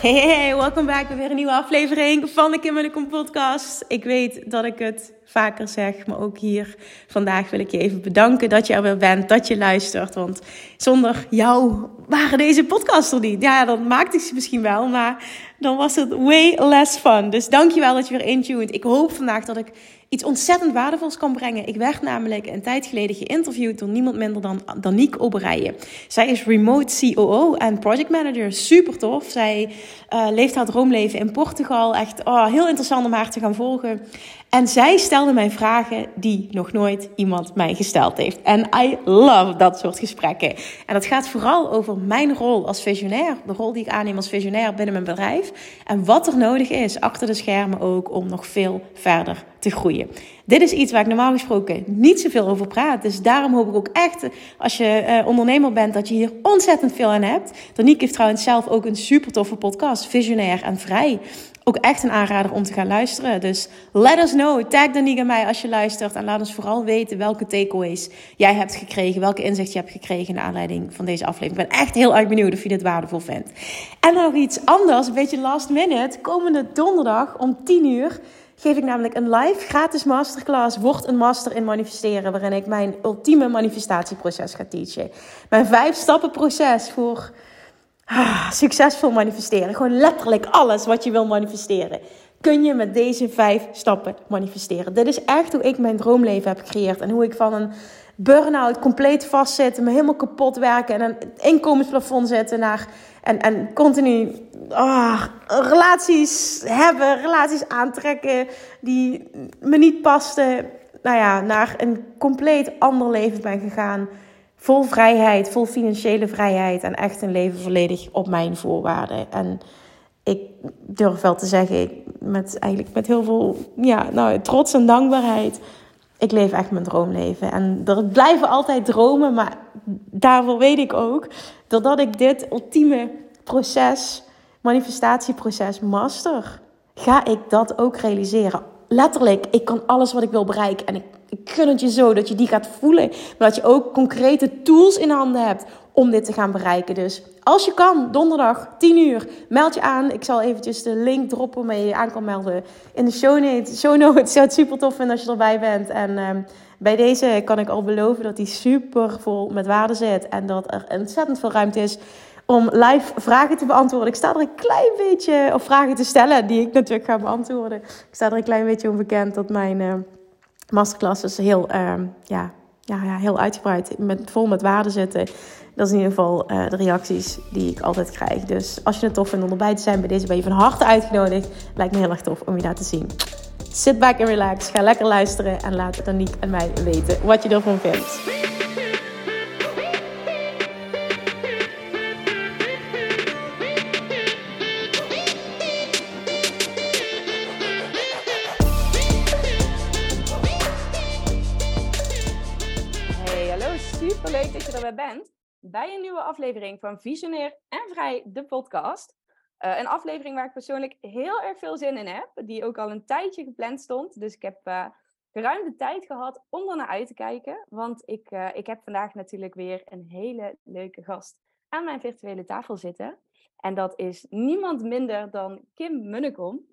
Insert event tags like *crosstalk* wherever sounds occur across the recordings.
Hey, hey, welkom back bij weer een nieuwe aflevering van de Kim Kom podcast. Ik weet dat ik het vaker zeg, maar ook hier vandaag wil ik je even bedanken dat je er weer bent, dat je luistert. Want zonder jou waren deze podcasts er niet. Ja, dan maakte ik ze misschien wel, maar dan was het way less fun. Dus dankjewel dat je weer intuned. Ik hoop vandaag dat ik iets ontzettend waardevols kan brengen. Ik werd namelijk een tijd geleden geïnterviewd door niemand minder dan Danique Oberijen. Zij is remote COO en project manager. Super tof. Zij uh, leeft haar droomleven in Portugal. Echt oh, heel interessant om haar te gaan volgen. En zij stelde mij vragen die nog nooit iemand mij gesteld heeft. En I love dat soort gesprekken. En dat gaat vooral over mijn rol als visionair. De rol die ik aanneem als visionair binnen mijn bedrijf. En wat er nodig is achter de schermen ook om nog veel verder te groeien. Dit is iets waar ik normaal gesproken niet zoveel over praat. Dus daarom hoop ik ook echt, als je uh, ondernemer bent, dat je hier ontzettend veel aan hebt. Danique heeft trouwens zelf ook een super toffe podcast, Visionair en Vrij. Ook echt een aanrader om te gaan luisteren. Dus let us know. Tag Danique en mij als je luistert. En laat ons vooral weten welke takeaways jij hebt gekregen. Welke inzicht je hebt gekregen naar aanleiding van deze aflevering. Ik ben echt heel erg benieuwd of je dit waardevol vindt. En nog iets anders, een beetje last minute. Komende donderdag om 10 uur geef ik namelijk een live gratis masterclass. Word een master in manifesteren. Waarin ik mijn ultieme manifestatieproces ga teachen. Mijn vijf stappen proces voor ah, succesvol manifesteren. Gewoon letterlijk alles wat je wil manifesteren. Kun je met deze vijf stappen manifesteren. Dit is echt hoe ik mijn droomleven heb gecreëerd. En hoe ik van een burn-out compleet vastzitten, me helemaal kapot werken en een inkomensplafond zetten naar en, en continu oh, relaties hebben, relaties aantrekken die me niet pasten. Nou ja, naar een compleet ander leven ben gegaan. Vol vrijheid, vol financiële vrijheid en echt een leven volledig op mijn voorwaarden. En ik durf wel te zeggen, met, eigenlijk met heel veel ja, nou, trots en dankbaarheid ik leef echt mijn droomleven. En er blijven altijd dromen, maar daarvoor weet ik ook, doordat ik dit ultieme proces, manifestatieproces master, ga ik dat ook realiseren. Letterlijk, ik kan alles wat ik wil bereiken en ik, ik gun het je zo dat je die gaat voelen, maar dat je ook concrete tools in handen hebt om dit te gaan bereiken. Dus als je kan, donderdag 10 uur, meld je aan. Ik zal eventjes de link droppen waarmee je je aan kan melden in de show notes. Show notes. Ik zou het super tof vinden als je erbij bent. En um, bij deze kan ik al beloven dat die super vol met waarde zit. En dat er ontzettend veel ruimte is om live vragen te beantwoorden. Ik sta er een klein beetje, of vragen te stellen, die ik natuurlijk ga beantwoorden. Ik sta er een klein beetje onbekend dat mijn uh, masterclasses heel, uh, ja, ja, ja, heel uitgebreid met, vol met waarde zitten. Dat is in ieder geval uh, de reacties die ik altijd krijg. Dus als je het tof vindt om erbij te zijn bij deze, ben je van harte uitgenodigd. Lijkt me heel erg tof om je daar te zien. Sit back and relax. Ga lekker luisteren en laat Danique en mij weten wat je ervan vindt. Bent bij een nieuwe aflevering van Visionair en Vrij, de podcast. Uh, een aflevering waar ik persoonlijk heel erg veel zin in heb, die ook al een tijdje gepland stond. Dus ik heb uh, ruim de tijd gehad om er naar uit te kijken, want ik, uh, ik heb vandaag natuurlijk weer een hele leuke gast aan mijn virtuele tafel zitten. En dat is niemand minder dan Kim Munnekom.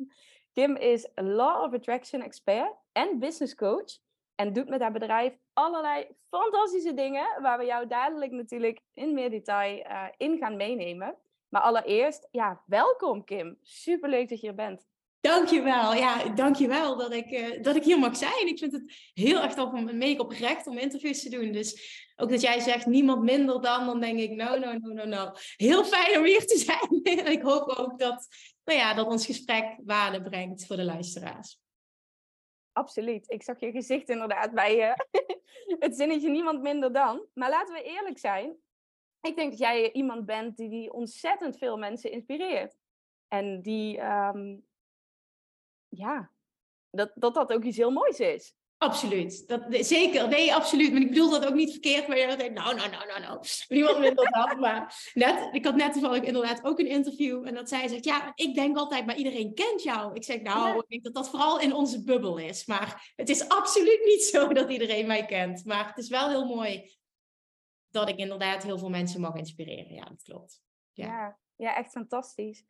Kim is Law of Attraction expert en business coach. En doet met haar bedrijf allerlei fantastische dingen, waar we jou dadelijk natuurlijk in meer detail uh, in gaan meenemen. Maar allereerst, ja, welkom Kim. Superleuk dat je er bent. Dankjewel. Ja, dankjewel dat ik, uh, dat ik hier mag zijn. Ik vind het heel erg tof om, meen ik oprecht, om interviews te doen. Dus ook dat jij zegt niemand minder dan, dan denk ik, no, no, no, no, no. Heel fijn om hier te *laughs* zijn. en ik hoop ook dat, nou ja, dat ons gesprek waarde brengt voor de luisteraars. Absoluut. Ik zag je gezicht inderdaad bij je. *laughs* het zinnetje niemand minder dan. Maar laten we eerlijk zijn. Ik denk dat jij iemand bent die, ontzettend veel mensen inspireert. En die, um, ja, dat, dat dat ook iets heel moois is. Absoluut. Dat, zeker. Nee, absoluut. Maar ik bedoel dat ook niet verkeerd. Maar je denkt, nou, nou, nou, nou, nou. Niemand minder dan. Maar net, ik had net toevallig inderdaad ook een interview. En dat zij zegt, ja, ik denk altijd, maar iedereen kent jou. Ik zeg, nou, ik denk dat dat vooral in onze bubbel is. Maar het is absoluut niet zo dat iedereen mij kent. Maar het is wel heel mooi dat ik inderdaad heel veel mensen mag inspireren. Ja, dat klopt. Ja, ja, ja echt fantastisch.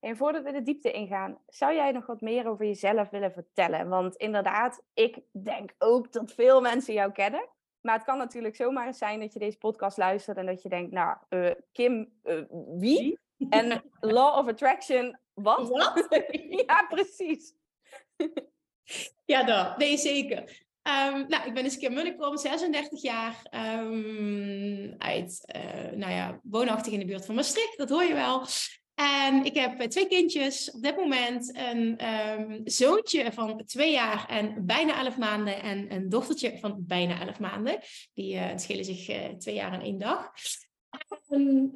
En voordat we de diepte ingaan, zou jij nog wat meer over jezelf willen vertellen? Want inderdaad, ik denk ook dat veel mensen jou kennen. Maar het kan natuurlijk zomaar eens zijn dat je deze podcast luistert en dat je denkt, nou, uh, Kim, uh, wie? *laughs* En Law of Attraction, wat? wat? *laughs* ja, precies. ja, dat. Nee, zeker. Um, nou, ik ben dus Kim Munnekom, 36 jaar, um, uit, uh, nou ja, woonachtig in de buurt van Maastricht, dat hoor je wel. En ik heb twee kindjes op dit moment. Een um, zoontje van twee jaar en bijna elf maanden. En een dochtertje van bijna elf maanden. Die uh, schelen zich uh, twee jaar en één dag.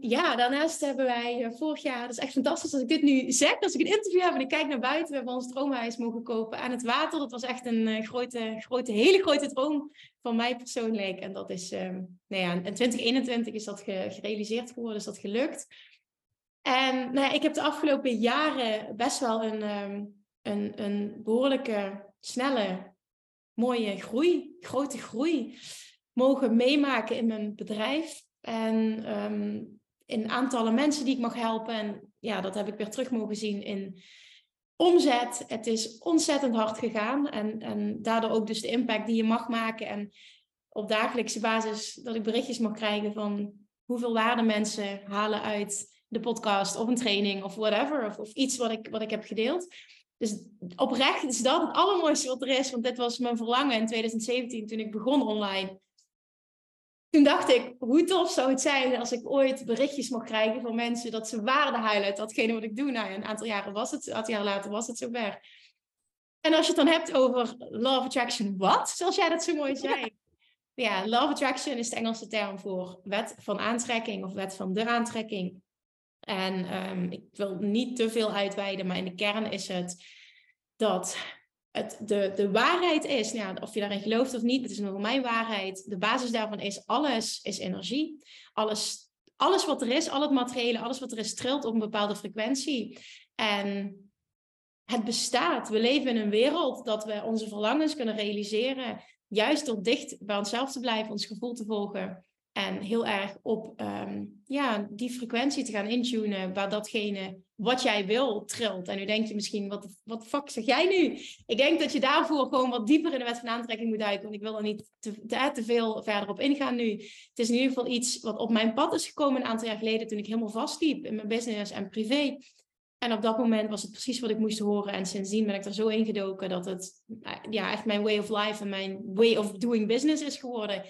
Ja, daarnaast hebben wij vorig jaar, dat is echt fantastisch als ik dit nu zeg, als ik een interview heb en ik kijk naar buiten, we hebben ons droomhuis mogen kopen aan het water. Dat was echt een grote, grote, hele grote droom van mij persoonlijk. En dat is, um, nou ja, in 2021 is dat gerealiseerd geworden, is dat gelukt. En nou ja, ik heb de afgelopen jaren best wel een, um, een, een behoorlijke, snelle, mooie groei, grote groei mogen meemaken in mijn bedrijf. En um, in aantallen mensen die ik mag helpen. En ja, dat heb ik weer terug mogen zien in omzet. Het is ontzettend hard gegaan. En, en daardoor ook dus de impact die je mag maken. En op dagelijkse basis dat ik berichtjes mag krijgen van hoeveel waarde mensen halen uit de podcast of een training of whatever. Of, of iets wat ik, wat ik heb gedeeld. Dus oprecht is dat het allermooiste wat er is. Want dit was mijn verlangen in 2017 toen ik begon online. Toen dacht ik, hoe tof zou het zijn als ik ooit berichtjes mag krijgen van mensen dat ze waarde uit datgene wat ik doe. Nou, een aantal jaren was het, een aantal jaar later was het zover. En als je het dan hebt over love attraction, wat? Zoals jij dat zo mooi zei. Ja, love attraction is de Engelse term voor wet van aantrekking of wet van de aantrekking. En um, ik wil niet te veel uitweiden, maar in de kern is het dat het de, de waarheid is. Nou, of je daarin gelooft of niet, het is nog mijn waarheid. De basis daarvan is alles is energie. Alles, alles wat er is, al het materiële, alles wat er is, trilt op een bepaalde frequentie. En het bestaat. We leven in een wereld dat we onze verlangens kunnen realiseren. Juist door dicht bij onszelf te blijven, ons gevoel te volgen. En heel erg op um, ja, die frequentie te gaan intunen waar datgene wat jij wil trilt. En nu denk je misschien, wat, wat fuck zeg jij nu? Ik denk dat je daarvoor gewoon wat dieper in de wet van aantrekking moet duiken. Want ik wil er niet te, te, te, veel verder op ingaan nu. Het is in ieder geval iets wat op mijn pad is gekomen een aantal jaar geleden toen ik helemaal vastliep in mijn business en privé. En op dat moment was het precies wat ik moest horen. En sindsdien ben ik er zo ingedoken dat het ja, echt mijn way of life en mijn way of doing business is geworden.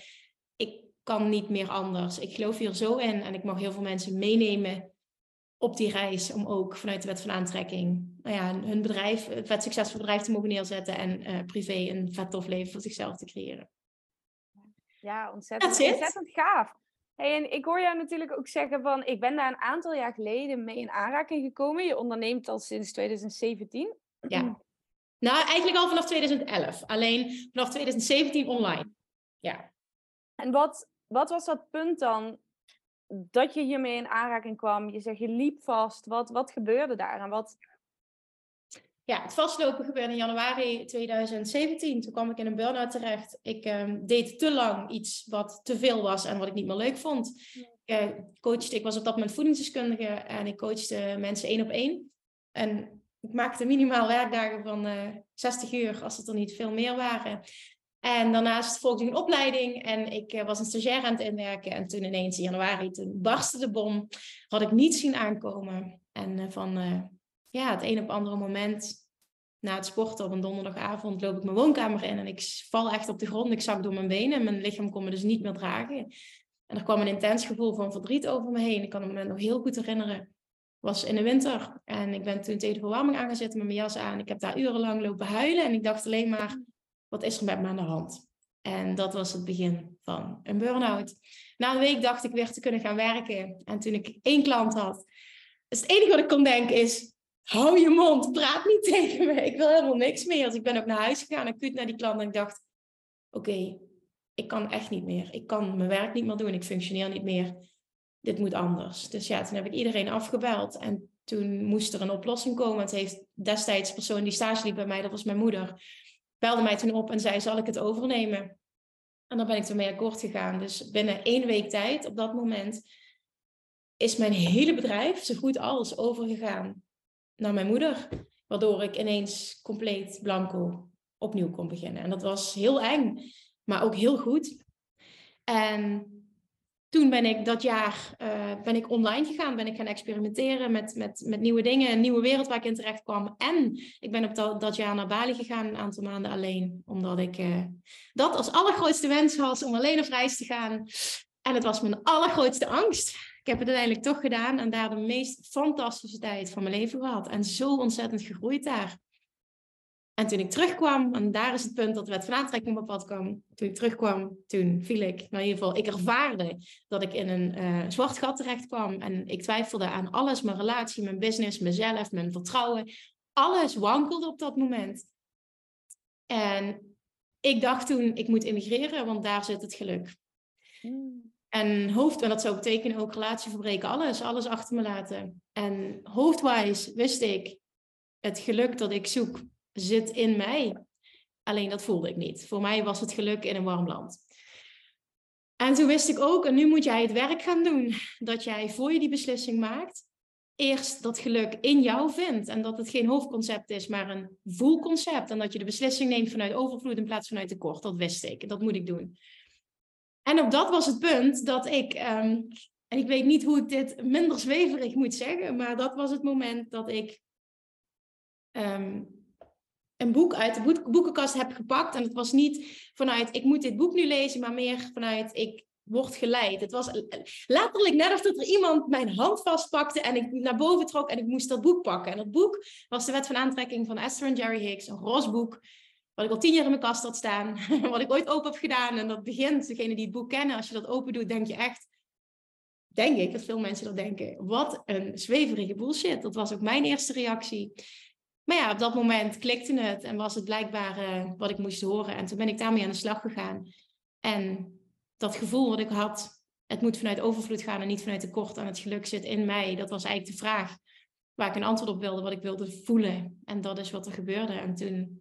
Kan niet meer anders. Ik geloof hier zo in en ik mag heel veel mensen meenemen op die reis om ook vanuit de wet van aantrekking nou ja, hun bedrijf, het vet succesvol bedrijf te mogen neerzetten en uh, privé een vet tof leven voor zichzelf te creëren. Ja, ontzettend, ontzettend gaaf. Hey, en ik hoor jou natuurlijk ook zeggen van, ik ben daar een aantal jaar geleden mee in aanraking gekomen. Je onderneemt al sinds 2017. Ja. Nou, eigenlijk al vanaf 2011. Alleen vanaf 2017 online. Ja. En wat, wat was dat punt dan dat je hiermee in aanraking kwam? Je zegt je liep vast. Wat, wat gebeurde daar? En wat... Ja, het vastlopen gebeurde in januari 2017. Toen kwam ik in een burn-out terecht. Ik um, deed te lang iets wat te veel was en wat ik niet meer leuk vond. Uh, coachte, ik was op dat moment voedingsdeskundige en ik coachte mensen één op één. En ik maakte minimaal werkdagen van uh, eh, 60 uur, als het er niet veel meer waren. En daarnaast volgde ik een opleiding en ik eh, was een stagiair aan het inwerken. En toen ineens in januari, toen barstte de bom. Had ik niet zien aankomen. En uh, van uh, ja, het een op andere moment na het sporten op een donderdagavond loop ik mijn woonkamer in en ik val echt op de grond. Ik zak door mijn benen. Mijn lichaam kon me dus niet meer dragen. En er kwam een intens gevoel van verdriet over me heen. Ik kan me nog heel goed herinneren was in de winter. En ik ben toen tegen de verwarming aangezet met mijn jas aan. Ik heb daar urenlang lopen huilen. En ik dacht alleen maar, wat is er met me aan de hand? En dat was het begin van een burn-out. Na een week dacht ik weer te kunnen gaan werken. En toen ik één klant had, dus het enige wat ik kon denken is, hou je mond, praat niet *laughs* tegen me. Ik wil helemaal niks meer. Dus ik ben ook naar huis gegaan, acuut naar die klant. En ik dacht, oké, ik kan echt niet meer. Ik kan mijn werk niet meer doen. Ik functioneer niet meer dit moet anders. Dus ja, toen heb ik iedereen afgebeld. En toen moest er een oplossing komen. Het heeft destijds de persoon die stage liep bij mij, dat was mijn moeder, belde mij toen op en zei, zal ik het overnemen? En dan ben ik ermee akkoord gegaan. Dus binnen één week tijd, op dat moment, is mijn hele bedrijf, zo goed als, overgegaan naar mijn moeder. Waardoor ik ineens compleet blanco opnieuw kon beginnen. En dat was heel eng, maar ook heel goed. En toen ben ik dat jaar uh, ben ik online gegaan, ben ik gaan experimenteren met, met, met nieuwe dingen, een nieuwe wereld waar ik in terecht kwam. En ik ben op dat, dat jaar naar Bali gegaan, een aantal maanden alleen, omdat ik uh, dat als allergrootste wens was om alleen op reis te gaan. En het was mijn allergrootste angst. Ik heb het uiteindelijk toch gedaan en daar de meest fantastische tijd van mijn leven gehad. En zo ontzettend gegroeid daar. En toen ik terugkwam, en daar is het punt dat de wet van aantrekking op pad kwam. Toen ik terugkwam, toen viel ik, nou in ieder geval, ik ervaarde dat ik in een uh, zwart gat terecht kwam. En ik twijfelde aan alles, mijn relatie, mijn business, mezelf, mijn vertrouwen. Alles wankelde op dat moment. En ik dacht toen, ik moet immigreren, want daar zit het geluk. En hoofd, en dat zou betekenen ook relatie verbreken, alles, alles achter me laten. En hoofdwijs wist ik, het geluk dat ik zoek, zit in mij. Alleen dat voelde ik niet. Voor mij was het geluk in een warm land. En toen wist ik ook, en nu moet jij het werk gaan doen, dat jij voor je die beslissing maakt, eerst dat geluk in jou vindt. En dat het geen hoofdconcept is, maar een voelconcept. En dat je de beslissing neemt vanuit overvloed in plaats vanuit tekort. Dat wist ik. Dat moet ik doen. En op dat was het punt dat ik, ehm, en ik weet niet hoe ik dit minder zweverig moet zeggen, maar dat was het moment dat ik ehm, een boek uit de boekenkast heb gepakt. En het was niet vanuit ik moet dit boek nu lezen, maar meer vanuit ik word geleid. Het was letterlijk net of dat er iemand mijn hand vastpakte en ik naar boven trok en ik moest dat boek pakken. En dat boek was de wet van aantrekking van Esther en Jerry Hicks, een roze boek. Wat ik al tien jaar in mijn kast had staan. *laughs* wat ik ooit open heb gedaan. En dat begint, degene die het boek kennen, als je dat open doet, denk je echt, denk ik, dat veel mensen dat denken, wat een zweverige bullshit. Dat was ook mijn eerste reactie. Maar ja, op dat moment klikte het en was het blijkbaar uh, wat ik moest horen. En toen ben ik daarmee aan de slag gegaan. En dat gevoel wat ik had, het moet vanuit overvloed gaan en niet vanuit tekort en het geluk zit in mij. Dat was eigenlijk de vraag waar ik een antwoord op wilde, wat ik wilde voelen. En dat is wat er gebeurde. En toen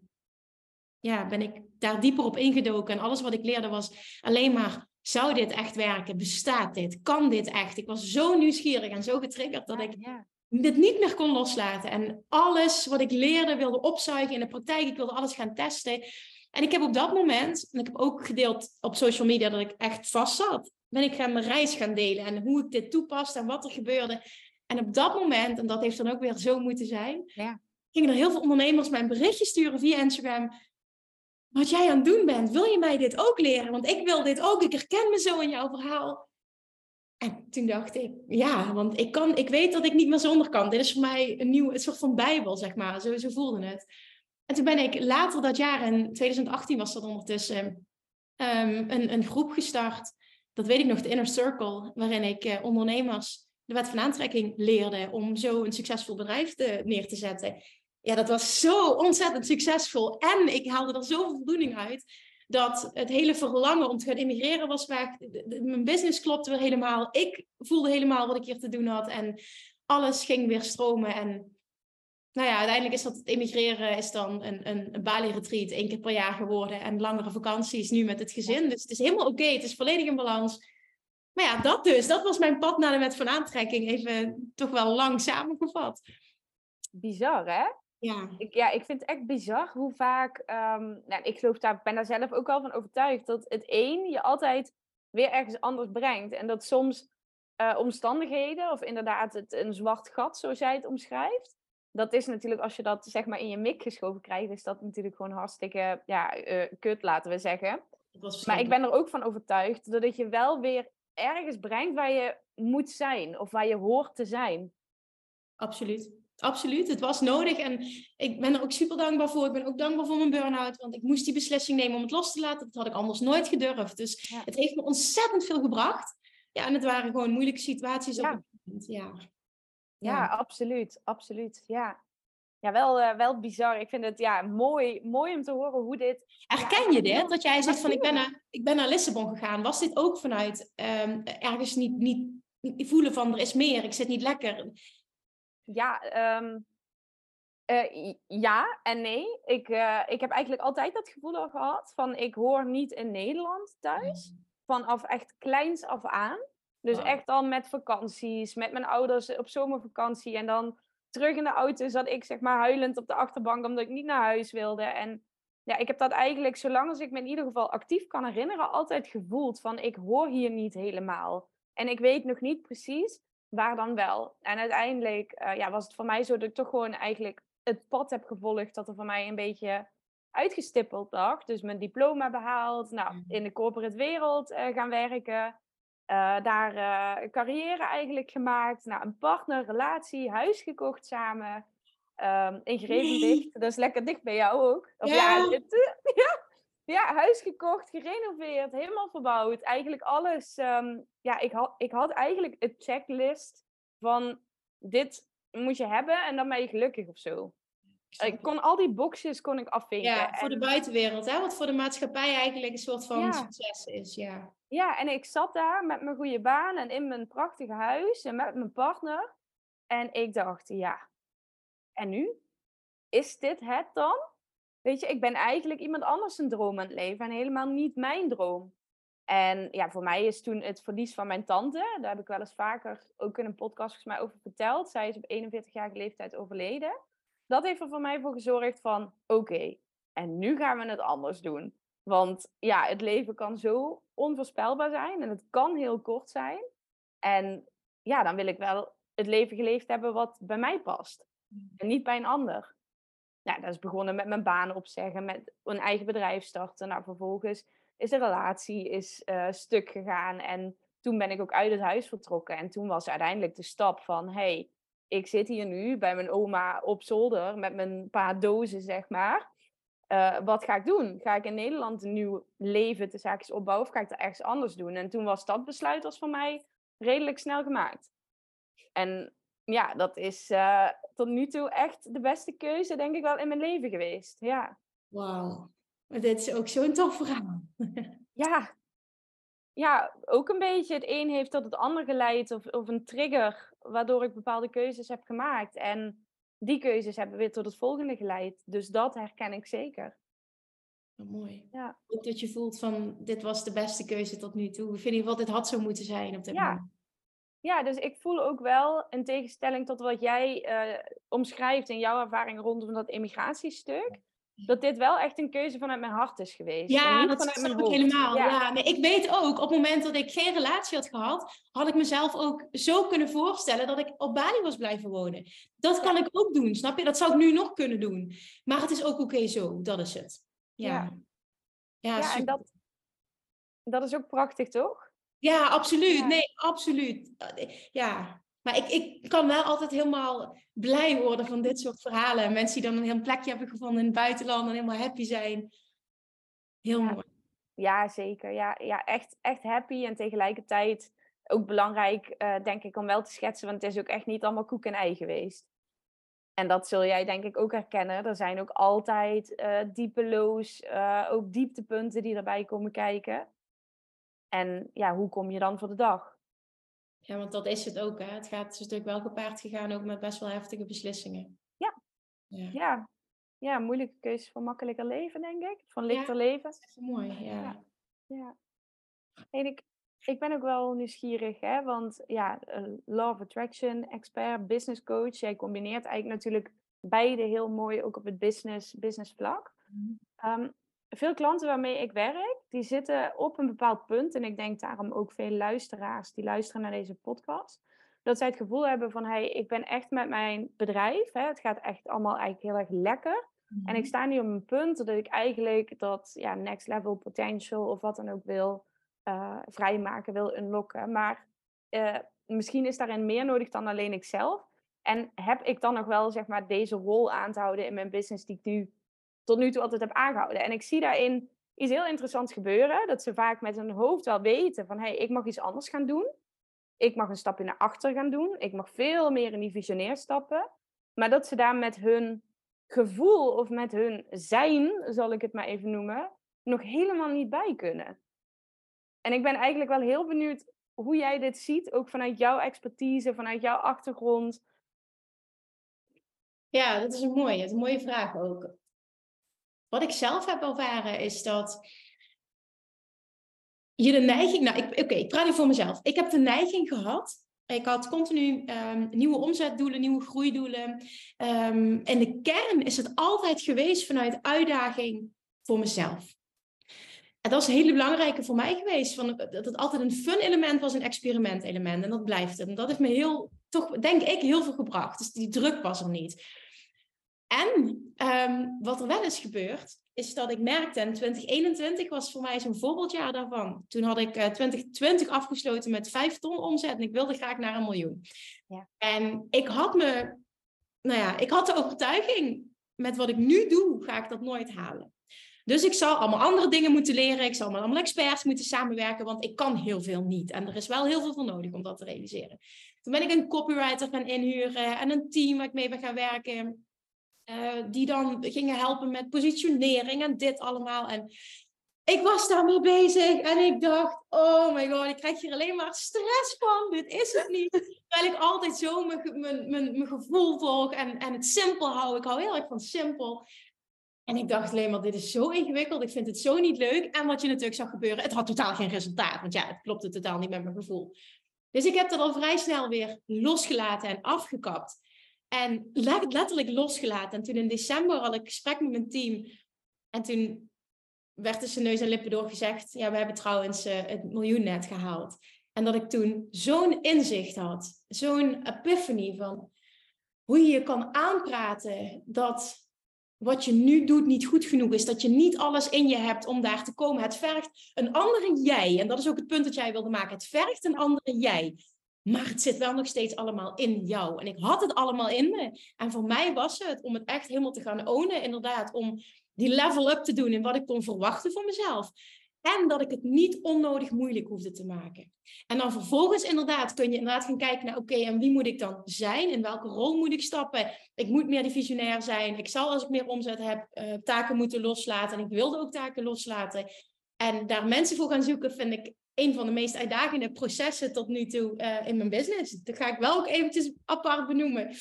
ja, ben ik daar dieper op ingedoken. En alles wat ik leerde was alleen maar, zou dit echt werken? Bestaat dit? Kan dit echt? Ik was zo nieuwsgierig en zo getriggerd dat ik ja dit niet meer kon loslaten. En alles wat ik leerde wilde opzuigen in de praktijk. Ik wilde alles gaan testen. En ik heb op dat moment, en ik heb ook gedeeld op social media dat ik echt vast zat, ben ik gaan mijn reis gaan delen en hoe ik dit toepaste en wat er gebeurde. En op dat moment, en dat heeft dan ook weer zo moeten zijn, ja. gingen er heel veel ondernemers mij een berichtje sturen via Instagram. Wat jij aan het doen bent, wil je mij dit ook leren? Want ik wil dit ook. Ik herken me zo in jouw verhaal. En toen dacht ik, ja, want ik, kan, ik weet dat ik niet meer zonder kan. Dit is voor mij een nieuw, een soort van bijbel, zeg maar. Zo, zo voelde het. En toen ben ik later dat jaar, in 2018 was dat ondertussen, um, een, een groep gestart. Dat weet ik nog, de Inner Circle, waarin ik uh, ondernemers de wet van aantrekking leerde om zo een succesvol bedrijf te, neer te zetten. Ja, dat was zo ontzettend succesvol. En ik haalde er zoveel voldoening uit dat het hele verlangen om te gaan immigreren was weg. Mijn business klopte weer helemaal. Ik voelde helemaal wat ik hier te doen had. En alles ging weer stromen. En nou ja, uiteindelijk is dat het immigreren is dan een, een, een Bali-retreat één keer per jaar geworden. En langere vakanties nu met het gezin. Dus het is helemaal oké. Het is volledig in balans. Maar ja, dat dus. Dat was mijn pad naar de wet van aantrekking. Even toch wel lang samengevat. Bizar, hè? Ja. Ik, ja, ik vind het echt bizar hoe vaak. Um, nou, ik geloof daar, ben daar zelf ook wel van overtuigd dat het een je altijd weer ergens anders brengt. En dat soms uh, omstandigheden, of inderdaad het, een zwart gat, zoals jij het omschrijft, dat is natuurlijk, als je dat zeg maar in je mik geschoven krijgt, is dat natuurlijk gewoon hartstikke ja, uh, kut, laten we zeggen. Maar ik ben er ook van overtuigd dat het je wel weer ergens brengt waar je moet zijn of waar je hoort te zijn. Absoluut. Absoluut. Het was nodig en ik ben er ook super dankbaar voor. Ik ben ook dankbaar voor mijn burn-out, want ik moest die beslissing nemen om het los te laten. Dat had ik anders nooit gedurfd. Dus het heeft me ontzettend veel gebracht. Ja, en het waren gewoon moeilijke situaties ja. op het moment. Ja. Ja, absoluut. Absoluut. Ja. Ja, wel, uh, wel bizar. Ik vind het ja, mooi, mooi om te horen hoe dit... Herken je dit? Dat jij zegt van ik ben, naar, ik ben naar Lissabon gegaan. Was dit ook vanuit um, ergens niet, niet, niet voelen van er is meer, ik zit niet lekker? Ja, um, uh, ja en nee. Ik, uh, ik heb eigenlijk altijd dat gevoel al gehad van ik hoor niet in Nederland thuis. Mm. Vanaf echt kleins af aan. Dus echt al met vakanties, met mijn ouders op zomervakantie. En dan terug in de auto zat ik zeg maar huilend op de achterbank omdat ik niet naar huis wilde. En ja, ik heb dat eigenlijk, zolang als ik me in ieder geval actief kan herinneren, altijd gevoeld van ik hoor hier niet helemaal. En ik weet nog niet precies waar dan wel. En uiteindelijk uh, ja, was het voor mij zo dat ik toch gewoon eigenlijk het pad heb gevolgd dat er voor mij een beetje uitgestippeld lag. Dus mijn diploma behaald, nou, mhm. in de corporate wereld uh, gaan werken. Uh, daar uh, carrière eigenlijk gemaakt. Nou, een partner, relatie, huis gekocht samen. Um, in Grevendicht. *laughs* Dat is lekker dicht bij jou ook. Of ja. Ja, *laughs* ja, huis gekocht, gerenoveerd, helemaal verbouwd. Eigenlijk alles. Um, ja, ik had, ik had eigenlijk een checklist van dit moet je hebben en dan ben je gelukkig of zo. Ik kon al die boxes kon ik afvinken. Ja, voor de buitenwereld, hè? wat voor de maatschappij eigenlijk een soort van succes is. Ja. ja, en ik zat daar met mijn goede baan en in mijn prachtige huis en met mijn partner. En ik dacht, ja, en nu? Is dit het dan? Weet je, ik ben eigenlijk iemand anders een droom aan het leven en helemaal niet mijn droom. En ja, voor mij is toen het verlies van mijn tante, daar heb ik wel eens vaker ook in een podcast volgens mij over verteld. Zij is op 41-jarige leeftijd overleden dat heeft er voor mij voor gezorgd van, oké, en nu gaan we het anders doen. Want ja, het leven kan zo onvoorspelbaar zijn en het kan heel kort zijn. En ja, dan wil ik wel het leven geleefd hebben wat bij mij past. Mm. En niet bij een ander. Ja, dat is begonnen met mijn baan opzeggen, met een eigen bedrijf starten. Nou, vervolgens is de relatie is, uh, stuk gegaan. En toen ben ik ook uit het huis vertrokken. En toen was uiteindelijk de stap van, hey, ik zit hier nu bij mijn oma op zolder met mijn paar dozen, zeg maar. Uh, wat ga ik doen? Ga ik in Nederland een nieuw leven te zaakjes opbouwen of ga ik dat ergens anders doen? En toen was dat besluit was voor mij redelijk snel gemaakt. En ja, dat is uh, tot nu toe echt de beste keuze, denk ik wel, in mijn leven geweest. Ja. Wauw. Dit is ook zo'n tof verhaal. *laughs* ja, ja, ook een beetje. Het een heeft tot het ander geleid of, of een trigger waardoor ik bepaalde keuzes heb gemaakt. En die keuzes hebben weer tot het volgende geleid. Dus dat herken ik zeker. Oh, mooi. Ja. Ook dat je voelt van dit was de beste keuze tot nu toe. Ik vind in ieder geval dit had zo moeten zijn op dit ja. moment. Ja, dus ik voel ook wel, in tegenstelling tot wat jij uh, omschrijft in jouw ervaring rondom dat immigratiestuk, dat dit wel echt een keuze vanuit mijn hart is geweest. Ja, dat vanuit mijn hoofd. helemaal. Ja. Nee, ik weet ook, op het moment dat ik geen relatie had gehad, had ik mezelf ook zo kunnen voorstellen dat ik op Bali was blijven wonen. Dat kan ik ook doen, snap je? Dat zou ik nu nog kunnen doen. Maar het is ook oké zo, dat is het. Ja, ja. ja en dat, dat is ook prachtig, toch? Ja, absoluut. Nee, absoluut. Ja, maar ik, ik kan wel altijd helemaal blij worden van dit soort verhalen. Mensen die dan een heel plekje hebben gevonden in het buitenland en helemaal happy zijn. Heel mooi. Ja, zeker. Ja, ja echt, echt happy en tegelijkertijd ook belangrijk, uh, denk ik, om wel te schetsen. Want het is ook echt niet allemaal koek en ei geweest. En dat zul jij denk ik ook herkennen. Er zijn ook altijd uh, diepe lows, uh, ook dieptepunten die erbij komen kijken. En ja, hoe kom je dan voor de dag? Ja, want dat is het ook. Hè? Het gaat natuurlijk wel gepaard gegaan ook met best wel heftige beslissingen. Ja. Ja. ja. ja moeilijke keuze voor makkelijker leven, denk ik. Van lichter ja, leven. Dat is mooi, ja. Ja. En ik, ik ben ook wel nieuwsgierig, hè? want ja, Law of Attraction, expert, business coach. Jij combineert eigenlijk natuurlijk beide heel mooi, ook op het business, business vlak. Mm veel klanten waarmee ik werk, die zitten op een bepaald punt. En ik denk daarom ook veel luisteraars die luisteren naar deze podcast. Dat zij het gevoel hebben van, hey, ik ben echt met mijn bedrijf. Hè, het gaat echt allemaal eigenlijk heel erg lekker. En ik Mhm. sta nu op een punt dat ik eigenlijk dat ja, next level potential of wat dan ook wil eh, vrijmaken, wil unlocken. Maar eh, misschien is daarin meer nodig dan alleen ikzelf. En heb ik dan nog wel zeg maar deze rol aan te houden in mijn business die ik nu tot nu toe altijd heb aangehouden. En ik zie daarin iets heel interessants gebeuren. Dat ze vaak met hun hoofd wel weten van hé, hey, ik mag iets anders gaan doen. Ik mag een stapje naar achter gaan doen. Ik mag veel meer in die visionair stappen. Maar dat ze daar met hun gevoel of met hun zijn, zal ik het maar even noemen, nog helemaal niet bij kunnen. En ik ben eigenlijk wel heel benieuwd hoe jij dit ziet, ook vanuit jouw expertise, vanuit jouw achtergrond. Ja, dat is een mooie, is een mooie vraag ook. Wat ik zelf heb ervaren is dat je de neiging, nou, oké, ik praat nu voor mezelf. Ik heb de neiging gehad. Ik had continu ehm, nieuwe omzetdoelen, nieuwe groeidoelen. Ehm, en de kern is het altijd geweest vanuit uitdaging voor mezelf. En dat is een hele belangrijke voor mij geweest. Van, dat het altijd een fun element was, een experiment element. En dat blijft het. En dat heeft me heel, toch denk ik, heel veel gebracht. Dus die druk was er niet. En ehm, wat er wel is gebeurd, is dat ik merkte, en 2021 was voor mij zo'n voorbeeldjaar daarvan. Toen had ik eh, 2020 afgesloten met 5 ton omzet en ik wilde graag naar een miljoen. Ja. En ik had me, nou ja, ik had de overtuiging, met wat ik nu doe, ga ik dat nooit halen. Dus ik zal allemaal andere dingen moeten leren. Ik zal met allemaal experts moeten samenwerken, want ik kan heel veel niet. En er is wel heel veel voor nodig om dat te realiseren. Toen ben ik een copywriter gaan inhuren en een team waar ik mee ben gaan werken. Eh, die dan gingen helpen met positionering en dit allemaal. En ik was daarmee bezig en ik dacht, oh my god, ik krijg hier alleen maar stress van. Dit is het niet. Terwijl ik altijd zo mijn, mijn, mijn gevoel volg en, en het simpel hou. Ik hou heel erg van simpel. En ik dacht alleen maar, dit is zo ingewikkeld. Ik vind het zo niet leuk. En wat je natuurlijk zag gebeuren, het had totaal geen resultaat. Want ja, het klopte totaal niet met mijn gevoel. Dus ik heb dat al vrij snel weer losgelaten en afgekapt. En le- letterlijk losgelaten. En toen in december had ik een gesprek met mijn team. En toen werd tussen neus en lippen door gezegd... Ja, we hebben trouwens eh, het miljoen net gehaald. En dat ik toen zo'n inzicht had. Zo'n epiphany van hoe je je kan aanpraten dat wat je nu doet niet goed genoeg is. Dat je niet alles in je hebt om daar te komen. Het vergt een andere jij. En dat is ook het punt dat jij wilde maken. Het vergt een andere jij. Maar het zit wel nog steeds allemaal in jou. En ik had het allemaal in me. En voor mij was het om het echt helemaal te gaan ownen. Inderdaad, om die level up te doen in wat ik kon verwachten van mezelf. En dat ik het niet onnodig moeilijk hoefde te maken. En dan vervolgens inderdaad kun je inderdaad gaan kijken naar... oké, en wie moet ik dan zijn? In welke rol moet ik stappen? Ik moet meer die visionair zijn. Ik zal als ik meer omzet heb eh, taken moeten loslaten. En ik wilde ook taken loslaten. En daar mensen voor gaan zoeken vind ik een van de meest uitdagende processen tot nu toe eh, in mijn business. Dat ga ik wel ook eventjes apart benoemen.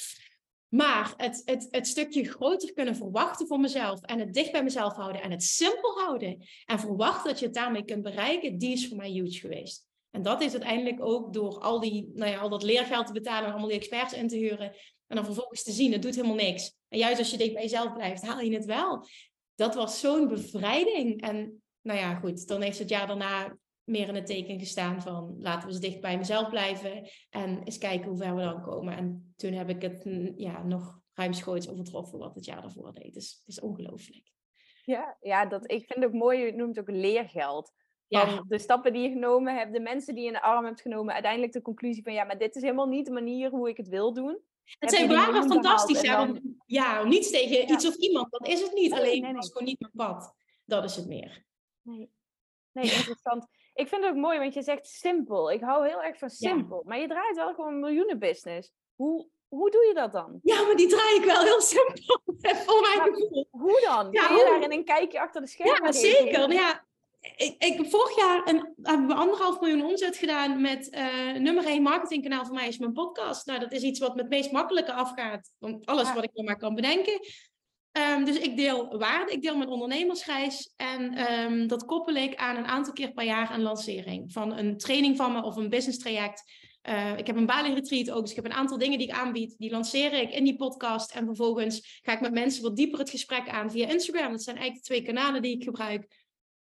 Maar het, het, het stukje groter kunnen verwachten voor mezelf en het dicht bij mezelf houden en het simpel houden en verwachten dat je het daarmee kunt bereiken, die is voor mij huge geweest. En dat is uiteindelijk ook door al, die, nou ja, al dat leergeld te betalen en allemaal die experts in te huren en dan vervolgens te zien, het doet helemaal niks. En juist als je dicht bij jezelf blijft, haal je het wel. Dat was zo'n bevrijding. En nou ja, goed, dan heeft het jaar daarna meer in het teken gestaan van laten we eens dicht bij mezelf blijven en eens kijken hoe ver we dan komen. En toen heb ik het mm, ja, nog ruimschoots overtroffen wat het jaar daarvoor deed. Dus het is ongelooflijk. Ja, ja dat, ik vind het ook mooi, je noemt ook leergeld. Ja, de stappen die je genomen hebt, de mensen die je in de arm hebt genomen, uiteindelijk de conclusie van ja, maar dit is helemaal niet de manier hoe ik het wil doen. het zijn waren fantastisch. Ja, om, ja, om niets tegen Ja. iets of iemand. Dat is het niet. Nee, Alleen nee, het was nee. gewoon niet mijn pad. Dat is het meer. Nee, nee interessant. Ik vind het ook mooi, want je zegt simpel. Ik hou heel erg van simpel. Maar je draait wel gewoon een miljoenenbusiness. Hoe, hoe doe je dat dan? Ja, maar die draai ik wel heel simpel. Voor mijn Maar gevoel. Hoe dan? Ja, Kun je hoe? daarin een kijkje achter de schermen Ja, zeker. Ja, ik, ik, vorig jaar een, hebben we anderhalf miljoen omzet gedaan met eh, nummer één marketingkanaal voor mij is mijn podcast. Nou, dat is iets wat me het meest makkelijke afgaat. Want alles Ja. wat ik er maar kan bedenken. Ehm, dus ik deel waarde, ik deel mijn ondernemersreis. En ehm, dat koppel ik aan een aantal keer per jaar een lancering. Van een training van me of een business traject. Eh, ik heb een Bali retreat ook, dus ik heb een aantal dingen die ik aanbied. Die lanceer ik in die podcast. En vervolgens ga ik met mensen wat dieper het gesprek aan via Instagram. Dat zijn eigenlijk de twee kanalen die ik gebruik.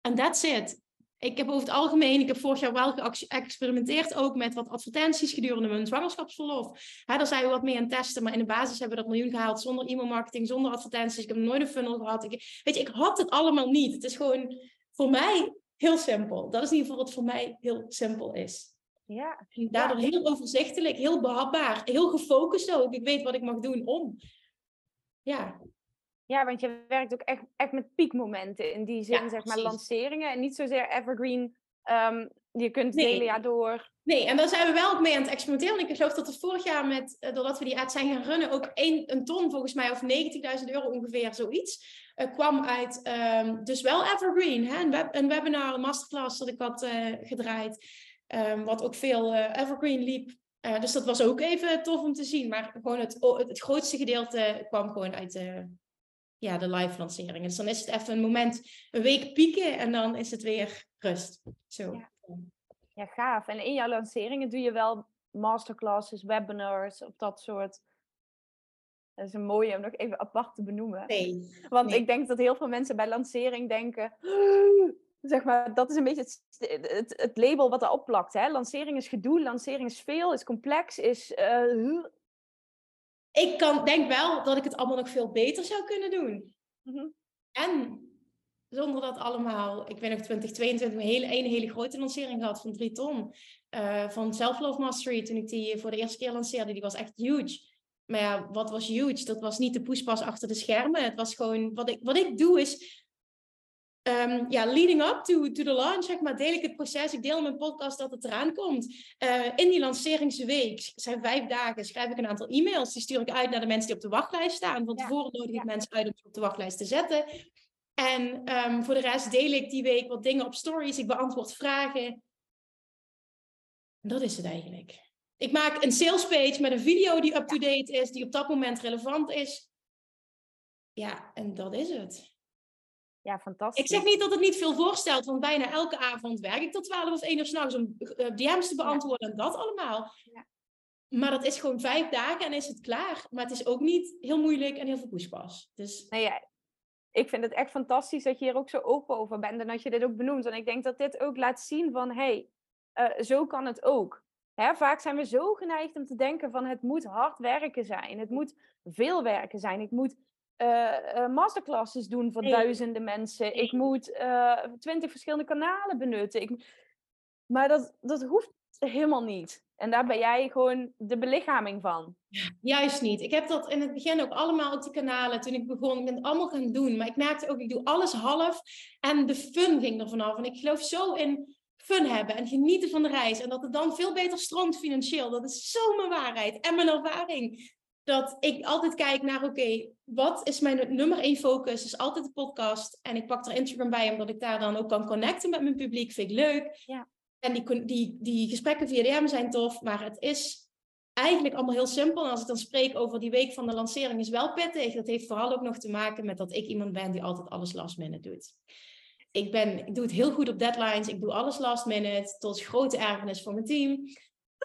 En that's it. Ik heb over het algemeen, ik heb vorig jaar wel geëxperimenteerd ook met wat advertenties gedurende mijn zwangerschapsverlof. Daar zijn we wat mee aan het testen, maar in de basis hebben we dat miljoen gehaald zonder e-mailmarketing, zonder advertenties. Ik heb nooit een funnel gehad. Ik, weet je, ik had het allemaal niet. Het is gewoon voor mij heel simpel. Dat is in ieder geval wat voor mij heel simpel is. Ja. daardoor heel overzichtelijk, heel behapbaar, heel gefocust ook. Ik weet wat ik mag doen om. Ja. Ja, want je werkt ook echt, echt met piekmomenten in die zin, zeg maar, lanceringen. En niet zozeer evergreen. Um, je kunt het hele jaar door. Nee, en daar zijn we wel ook mee aan het experimenteren. ik geloof dat er vorig jaar, met, uh, doordat we die ads zijn gaan runnen, ook een, een ton volgens mij, of 90.000 euro ongeveer, zoiets, uh, kwam uit. Um, dus wel evergreen, hè? Een, web, een webinar, een masterclass dat ik had uh, gedraaid. Um, wat ook veel evergreen liep. dus dat was ook even tof om te zien. Maar gewoon het, het, het grootste gedeelte kwam gewoon uit de ja, de live lanceringen. Dus dan is het even een moment, een week pieken en dan is het weer rust. Zo. Ja. ja, gaaf. En in jouw lanceringen doe je wel masterclasses, webinars of dat soort. Dat is een mooie om nog even apart te benoemen. Nee. Want ik denk dat heel veel mensen bij lancering denken. *gasps* Zeg maar, dat is een beetje het, het, het label wat erop plakt. Hè? Lancering is gedoe, lancering is veel, is complex, is. Uh, ik kan, denk wel dat ik het allemaal nog veel beter zou kunnen doen. Mhm. En zonder dat allemaal, ik ben nog 2022 een hele, een hele grote lancering gehad van drie ton. Uh, van Self Love Mastery, toen ik die voor de eerste keer lanceerde, die was echt huge. Maar ja, wat was huge? Dat was niet de poespas achter de schermen. Het was gewoon, wat ik, wat ik doe is Um, ja, leading up to, to the launch, zeg maar, deel ik het proces. Ik deel in mijn podcast dat het eraan komt. Uh, in die lanceringsweek, zijn vijf dagen, schrijf ik een aantal e-mails. Die stuur ik uit naar de mensen die op de wachtlijst staan. Van tevoren nodig ik mensen uit om ze op de wachtlijst te zetten. En um, voor de rest deel ik die week wat dingen op stories. Ik beantwoord vragen. Dat is het eigenlijk. Ik maak een sales page met een video die up-to-date is, die op dat moment relevant is. Ja, en dat is het. Ja, fantastisch. Ik zeg niet dat het niet veel voorstelt, want bijna elke avond werk ik tot 12 of 1 uur s'nachts om eh, DM's te beantwoorden en dat allemaal. Ja. Maar dat is gewoon vijf dagen en is het klaar. Maar het is ook niet heel moeilijk en heel veel poespas. Dus... Nee, ja, ik vind het echt fantastisch dat je hier ook zo open over bent en dat je dit ook benoemt. En ik denk dat dit ook laat zien van, hé, hey, uh, zo kan het ook. Hè, vaak zijn we zo geneigd om te denken van het moet hard werken zijn. Het moet veel werken zijn. Ik moet uh, masterclasses doen voor duizenden mensen. Ik moet eh, twintig verschillende kanalen benutten. Ik... Maar dat, dat hoeft helemaal niet. En daar ben jij gewoon de belichaming van. Juist niet. Ik heb dat in het begin ook allemaal op die kanalen. Toen ik begon, ik ben het allemaal gaan doen. Maar ik merkte ook, ik doe alles half. En de fun ging er vanaf. En ik geloof zo in fun hebben en genieten van de reis. En dat het dan veel beter stroomt financieel. Dat is zo mijn waarheid en mijn ervaring dat ik altijd kijk naar, oké, wat is mijn nummer één focus? Is altijd de podcast. En ik pak er Instagram bij, omdat ik daar dan ook kan connecten met mijn publiek. Vind ik leuk. Ja. En die, die, die gesprekken via DM zijn tof, maar het is eigenlijk allemaal heel simpel. En als ik dan spreek over die week van de lancering, is wel pittig. Dat heeft vooral ook nog te maken met dat ik iemand ben die altijd alles last minute doet. Ik, ben, ik doe het heel goed op deadlines. Ik doe alles last minute, tot grote ergernis voor mijn team.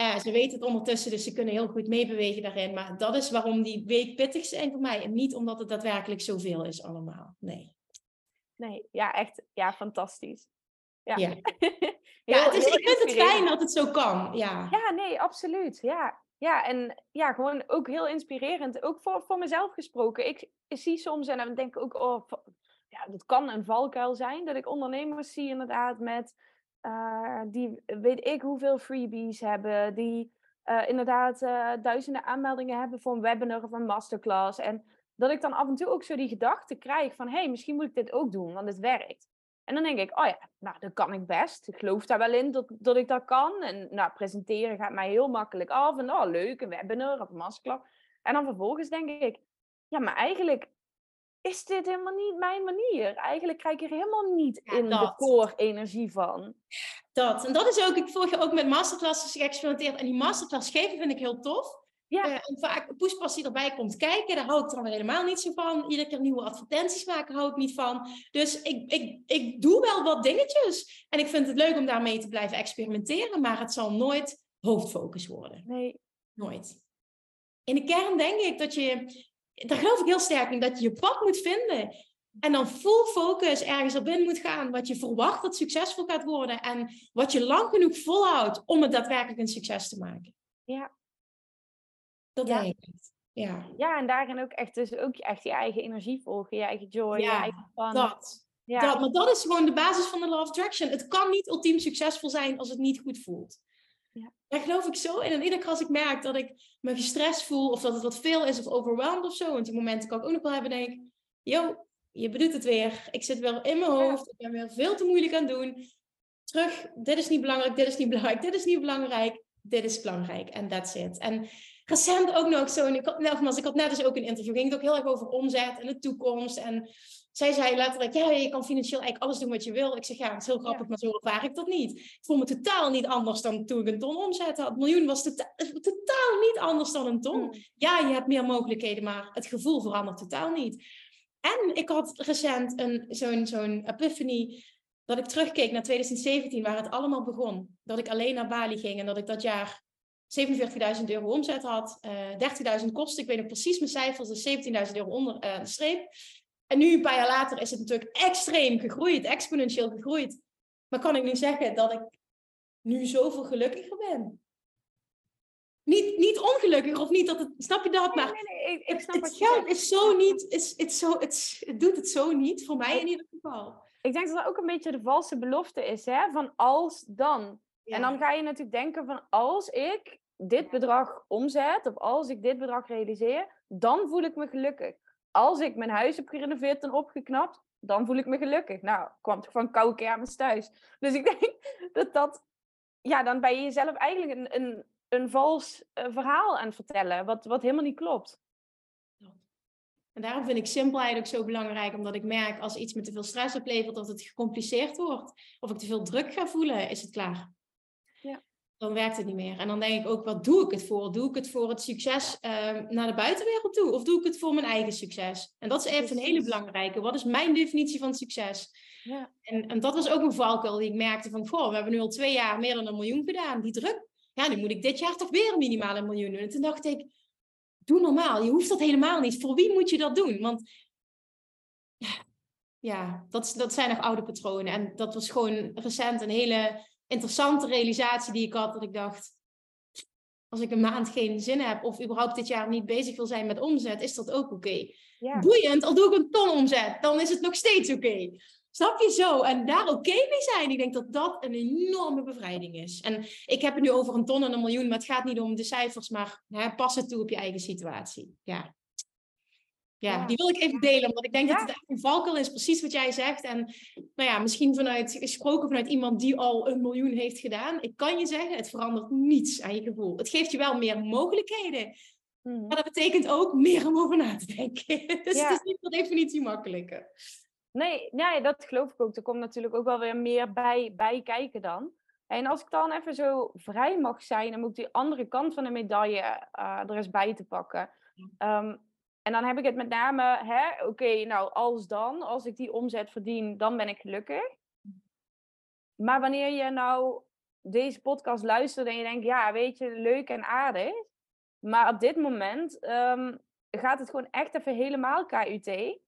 Uh, ze weten het ondertussen, dus ze kunnen heel goed meebewegen daarin. Maar dat is waarom die week pittig zijn voor mij. En niet omdat het daadwerkelijk zoveel is allemaal. Nee. Nee, ja, echt. Ja, fantastisch. Ja, ja. *laughs* ja het is, ik vind het fijn dat het zo kan. Ja, ja nee, absoluut. Ja. Ja, en ja, gewoon ook heel inspirerend. Ook voor, voor mezelf gesproken. Ik, ik zie soms en dan denk ik ook, oh, ja, dat kan een valkuil zijn. Dat ik ondernemers zie inderdaad met uh, die weet ik hoeveel freebies hebben, die uh, inderdaad uh, duizenden aanmeldingen hebben voor een webinar of een masterclass. En dat ik dan af en toe ook zo die gedachte krijg van, hé, hey, misschien moet ik dit ook doen, want het werkt. En dan denk ik, oh ja, nou, dat kan ik best. Ik geloof daar wel in dat, dat ik dat kan. En nou, presenteren gaat mij heel makkelijk af. En oh, leuk, een webinar of een masterclass. En dan vervolgens denk ik, ja, maar eigenlijk is dit helemaal niet mijn manier. Eigenlijk krijg ik er helemaal niet in de core energie van. Dat. En dat is ook, ik volg je ook met masterclasses geëxperimenteerd. En die masterclass geven vind ik heel tof. Ja. Uh, en vaak poespas die erbij komt kijken, daar hou ik dan helemaal niet zo van. Iedere keer nieuwe advertenties maken hou ik niet van. Dus ik, ik, ik doe wel wat dingetjes. En ik vind het leuk om daarmee te blijven experimenteren. Maar het zal nooit hoofdfocus worden. Nee. Nooit. In de kern denk ik dat je daar geloof ik heel sterk in, dat je je pad moet vinden En dan full focus ergens op in moet gaan wat je verwacht dat succesvol gaat worden. En wat je lang genoeg volhoudt om het daadwerkelijk een succes te maken. Ja. Dat Ja. denk ik. Ja, Ja, en daarin ook echt, dus ook echt je eigen energie volgen, je eigen joy, je Ja, eigen fun. dat. ja. dat. Maar dat is gewoon de basis van de Law of Attraction. Het kan niet ultiem succesvol zijn als het niet goed voelt. Daar geloof ik zo in. En iedere keer als ik merk dat ik me gestrest voel of dat het wat veel is of overwhelmed of zo. Want die momenten kan ik ook nog wel hebben, denk ik, yo, je bedoelt het weer. Ik zit weer in mijn hoofd. Ik ben weer veel te moeilijk aan het doen. Terug, dit is niet belangrijk, dit is niet belangrijk, dit is niet belangrijk. Dit is belangrijk. En that's it. En recent ook nog zo, en ik had, nogmaals, ik had net dus ook een interview, ging het ook heel erg over omzet en de toekomst. En zij zei letterlijk, ja, je kan financieel eigenlijk alles doen wat je wil. Ik zeg, ja, het is heel grappig, Ja. maar zo ervaar ik dat niet. Ik voel me totaal niet anders dan toen ik een ton omzet had. Een miljoen was tota- totaal niet anders dan een ton. Mm. Ja, je hebt meer mogelijkheden, maar het gevoel verandert totaal niet. En ik had recent een, zo'n, zo'n epiphany dat ik terugkeek naar 2017, waar het allemaal begon. Dat ik alleen naar Bali ging en dat ik dat jaar 47.000 euro omzet had, eh 30.000 kosten. Ik weet nog precies mijn cijfers, dus 17.000 euro onder eh, de streep. En nu, een paar jaar later, is het natuurlijk extreem gegroeid, exponentieel gegroeid. Maar kan ik nu zeggen dat ik nu zoveel gelukkiger ben? Niet, niet ongelukkig of niet dat het, snap je dat? Maar Nee, nee, nee, ik, ik het, snap het wat je geld zegt. is zo niet, is, het, zo, het, het doet het zo niet, voor mij in ieder geval. Ik denk dat dat ook een beetje de valse belofte is, hè? Van als dan. Ja. En dan ga je natuurlijk denken van als ik dit bedrag omzet of als ik dit bedrag realiseer, dan voel ik me gelukkig. Als ik mijn huis heb gerenoveerd en opgeknapt, dan voel ik me gelukkig. Nou, kwam toch van koude kermis thuis. Dus ik *laughs* denk dat dat, ja, dan ben je jezelf eigenlijk een, een, een vals eh, verhaal aan het vertellen, wat, wat helemaal niet klopt. En daarom vind ik simpelheid ook zo belangrijk, omdat ik merk als iets me te veel stress oplevert, dat het gecompliceerd wordt. Of ik te veel druk ga voelen, is het klaar. Dan werkt het niet meer. En dan denk ik ook, wat doe ik het voor? Doe ik het voor het succes ehm, naar de buitenwereld toe? Of doe ik het voor mijn eigen succes? En dat is even een hele belangrijke. Wat is mijn definitie van succes? Ja. En, en dat was ook een valkuil die ik merkte van, goh, we hebben nu al twee jaar meer dan een miljoen gedaan. Die druk, ja, nu moet ik dit jaar toch weer minimaal een miljoen doen. En toen dacht ik, doe normaal. Je hoeft dat helemaal niet. Voor wie moet je dat doen? Want ja, ja dat, dat zijn nog oude patronen. En dat was gewoon recent een hele interessante realisatie die ik had. Dat ik dacht, als ik een maand geen zin heb of überhaupt dit jaar niet bezig wil zijn met omzet, is dat ook oké. Ja. Boeiend, al doe ik een ton omzet, dan is het nog steeds oké. Snap je zo? En daar oké mee zijn. Ik denk dat dat een enorme bevrijding is. En ik heb het nu over een ton en een miljoen, maar het gaat niet om de cijfers, maar hè, pas het toe op je eigen situatie. Ja. Ja, die wil ik even delen, omdat ik denk dat het echt een valkuil is, precies wat jij zegt. En nou ja, misschien vanuit, gesproken vanuit iemand die al een miljoen heeft gedaan. Ik kan je zeggen, het verandert niets aan je gevoel. Het geeft je wel meer mogelijkheden, Mhm. maar dat betekent ook meer om over na te denken. *laughs* Dus Ja. het is niet per definitie makkelijker. Nee, ja, dat geloof ik ook. Er komt natuurlijk ook wel weer meer bij, bij kijken dan. En als ik dan even zo vrij mag zijn, dan moet ik die andere kant van de medaille eh, er eens bij te pakken. Ehm, en dan heb ik het met name, hè, oké, nou als dan, als ik die omzet verdien, dan ben ik gelukkig. Maar wanneer je nou deze podcast luistert en je denkt, ja, weet je, leuk en aardig. Maar op dit moment ehm, gaat het gewoon echt even helemaal KUT.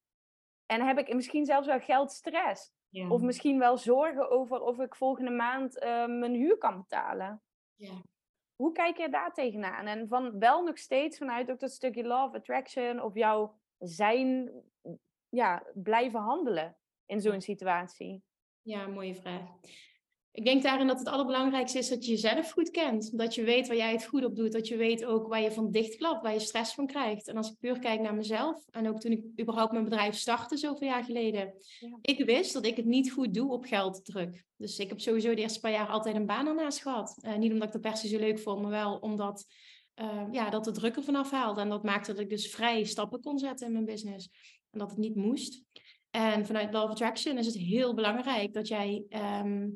En heb ik misschien zelfs wel geldstress. Ja. Of misschien wel zorgen over of ik volgende maand eh, mijn huur kan betalen. ja. Hoe kijk je daar tegenaan? En van wel nog steeds vanuit ook dat stukje love, attraction of jouw zijn, ja, blijven handelen in zo'n situatie. Ja, mooie vraag. Ik denk daarin dat het allerbelangrijkste is dat je jezelf goed kent. Dat je weet waar jij het goed op doet. Dat je weet ook waar je van dichtklapt, waar je stress van krijgt. En als ik puur kijk naar mezelf, en ook toen ik überhaupt mijn bedrijf startte zoveel jaar geleden. Ja. Ik wist dat ik het niet goed doe op gelddruk. Dus ik heb sowieso de eerste paar jaar altijd een baan ernaast gehad. Eh, niet omdat ik dat per se zo leuk vond, maar wel omdat eh, ja, dat de druk er vanaf haalde. En dat maakte dat ik dus vrij stappen kon zetten in mijn business. En dat het niet moest. En vanuit Love Attraction is het heel belangrijk dat jij ehm,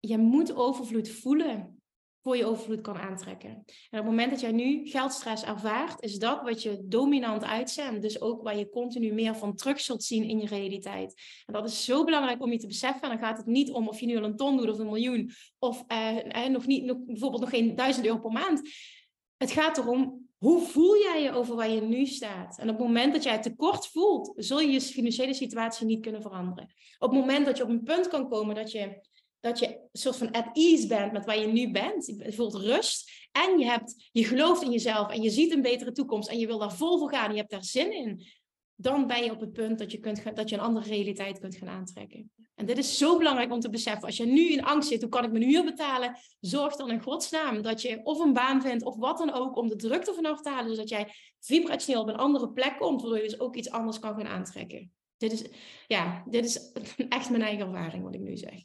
je moet overvloed voelen voor je overvloed kan aantrekken. En op het moment dat jij nu geldstress ervaart, is dat wat je dominant uitzendt. Dus ook waar je continu meer van terug zult zien in je realiteit. En dat is zo belangrijk om je te beseffen. En dan gaat het niet om of je nu al een ton doet of een miljoen. Of eh, eh, nog niet, nog, bijvoorbeeld nog geen duizend euro per maand. Het gaat erom hoe voel jij je over waar je nu staat? En op het moment dat jij tekort voelt, zul je je financiële situatie niet kunnen veranderen. Op het moment dat je op een punt kan komen dat je, dat je een soort van at ease bent met waar je nu bent, je voelt rust en je, hebt, je gelooft in jezelf en je ziet een betere toekomst en je wil daar vol voor gaan, je hebt daar zin in, dan ben je op het punt dat je, kunt, dat je een andere realiteit kunt gaan aantrekken. En dit is zo belangrijk om te beseffen. Als je nu in angst zit, hoe kan ik mijn huur betalen? Zorg dan in godsnaam dat je of een baan vindt of wat dan ook om de drukte vanaf te halen, zodat jij vibrationeel op een andere plek komt, waardoor je dus ook iets anders kan gaan aantrekken. Dit is, ja, dit is *laughs* echt mijn eigen ervaring, wat ik nu zeg.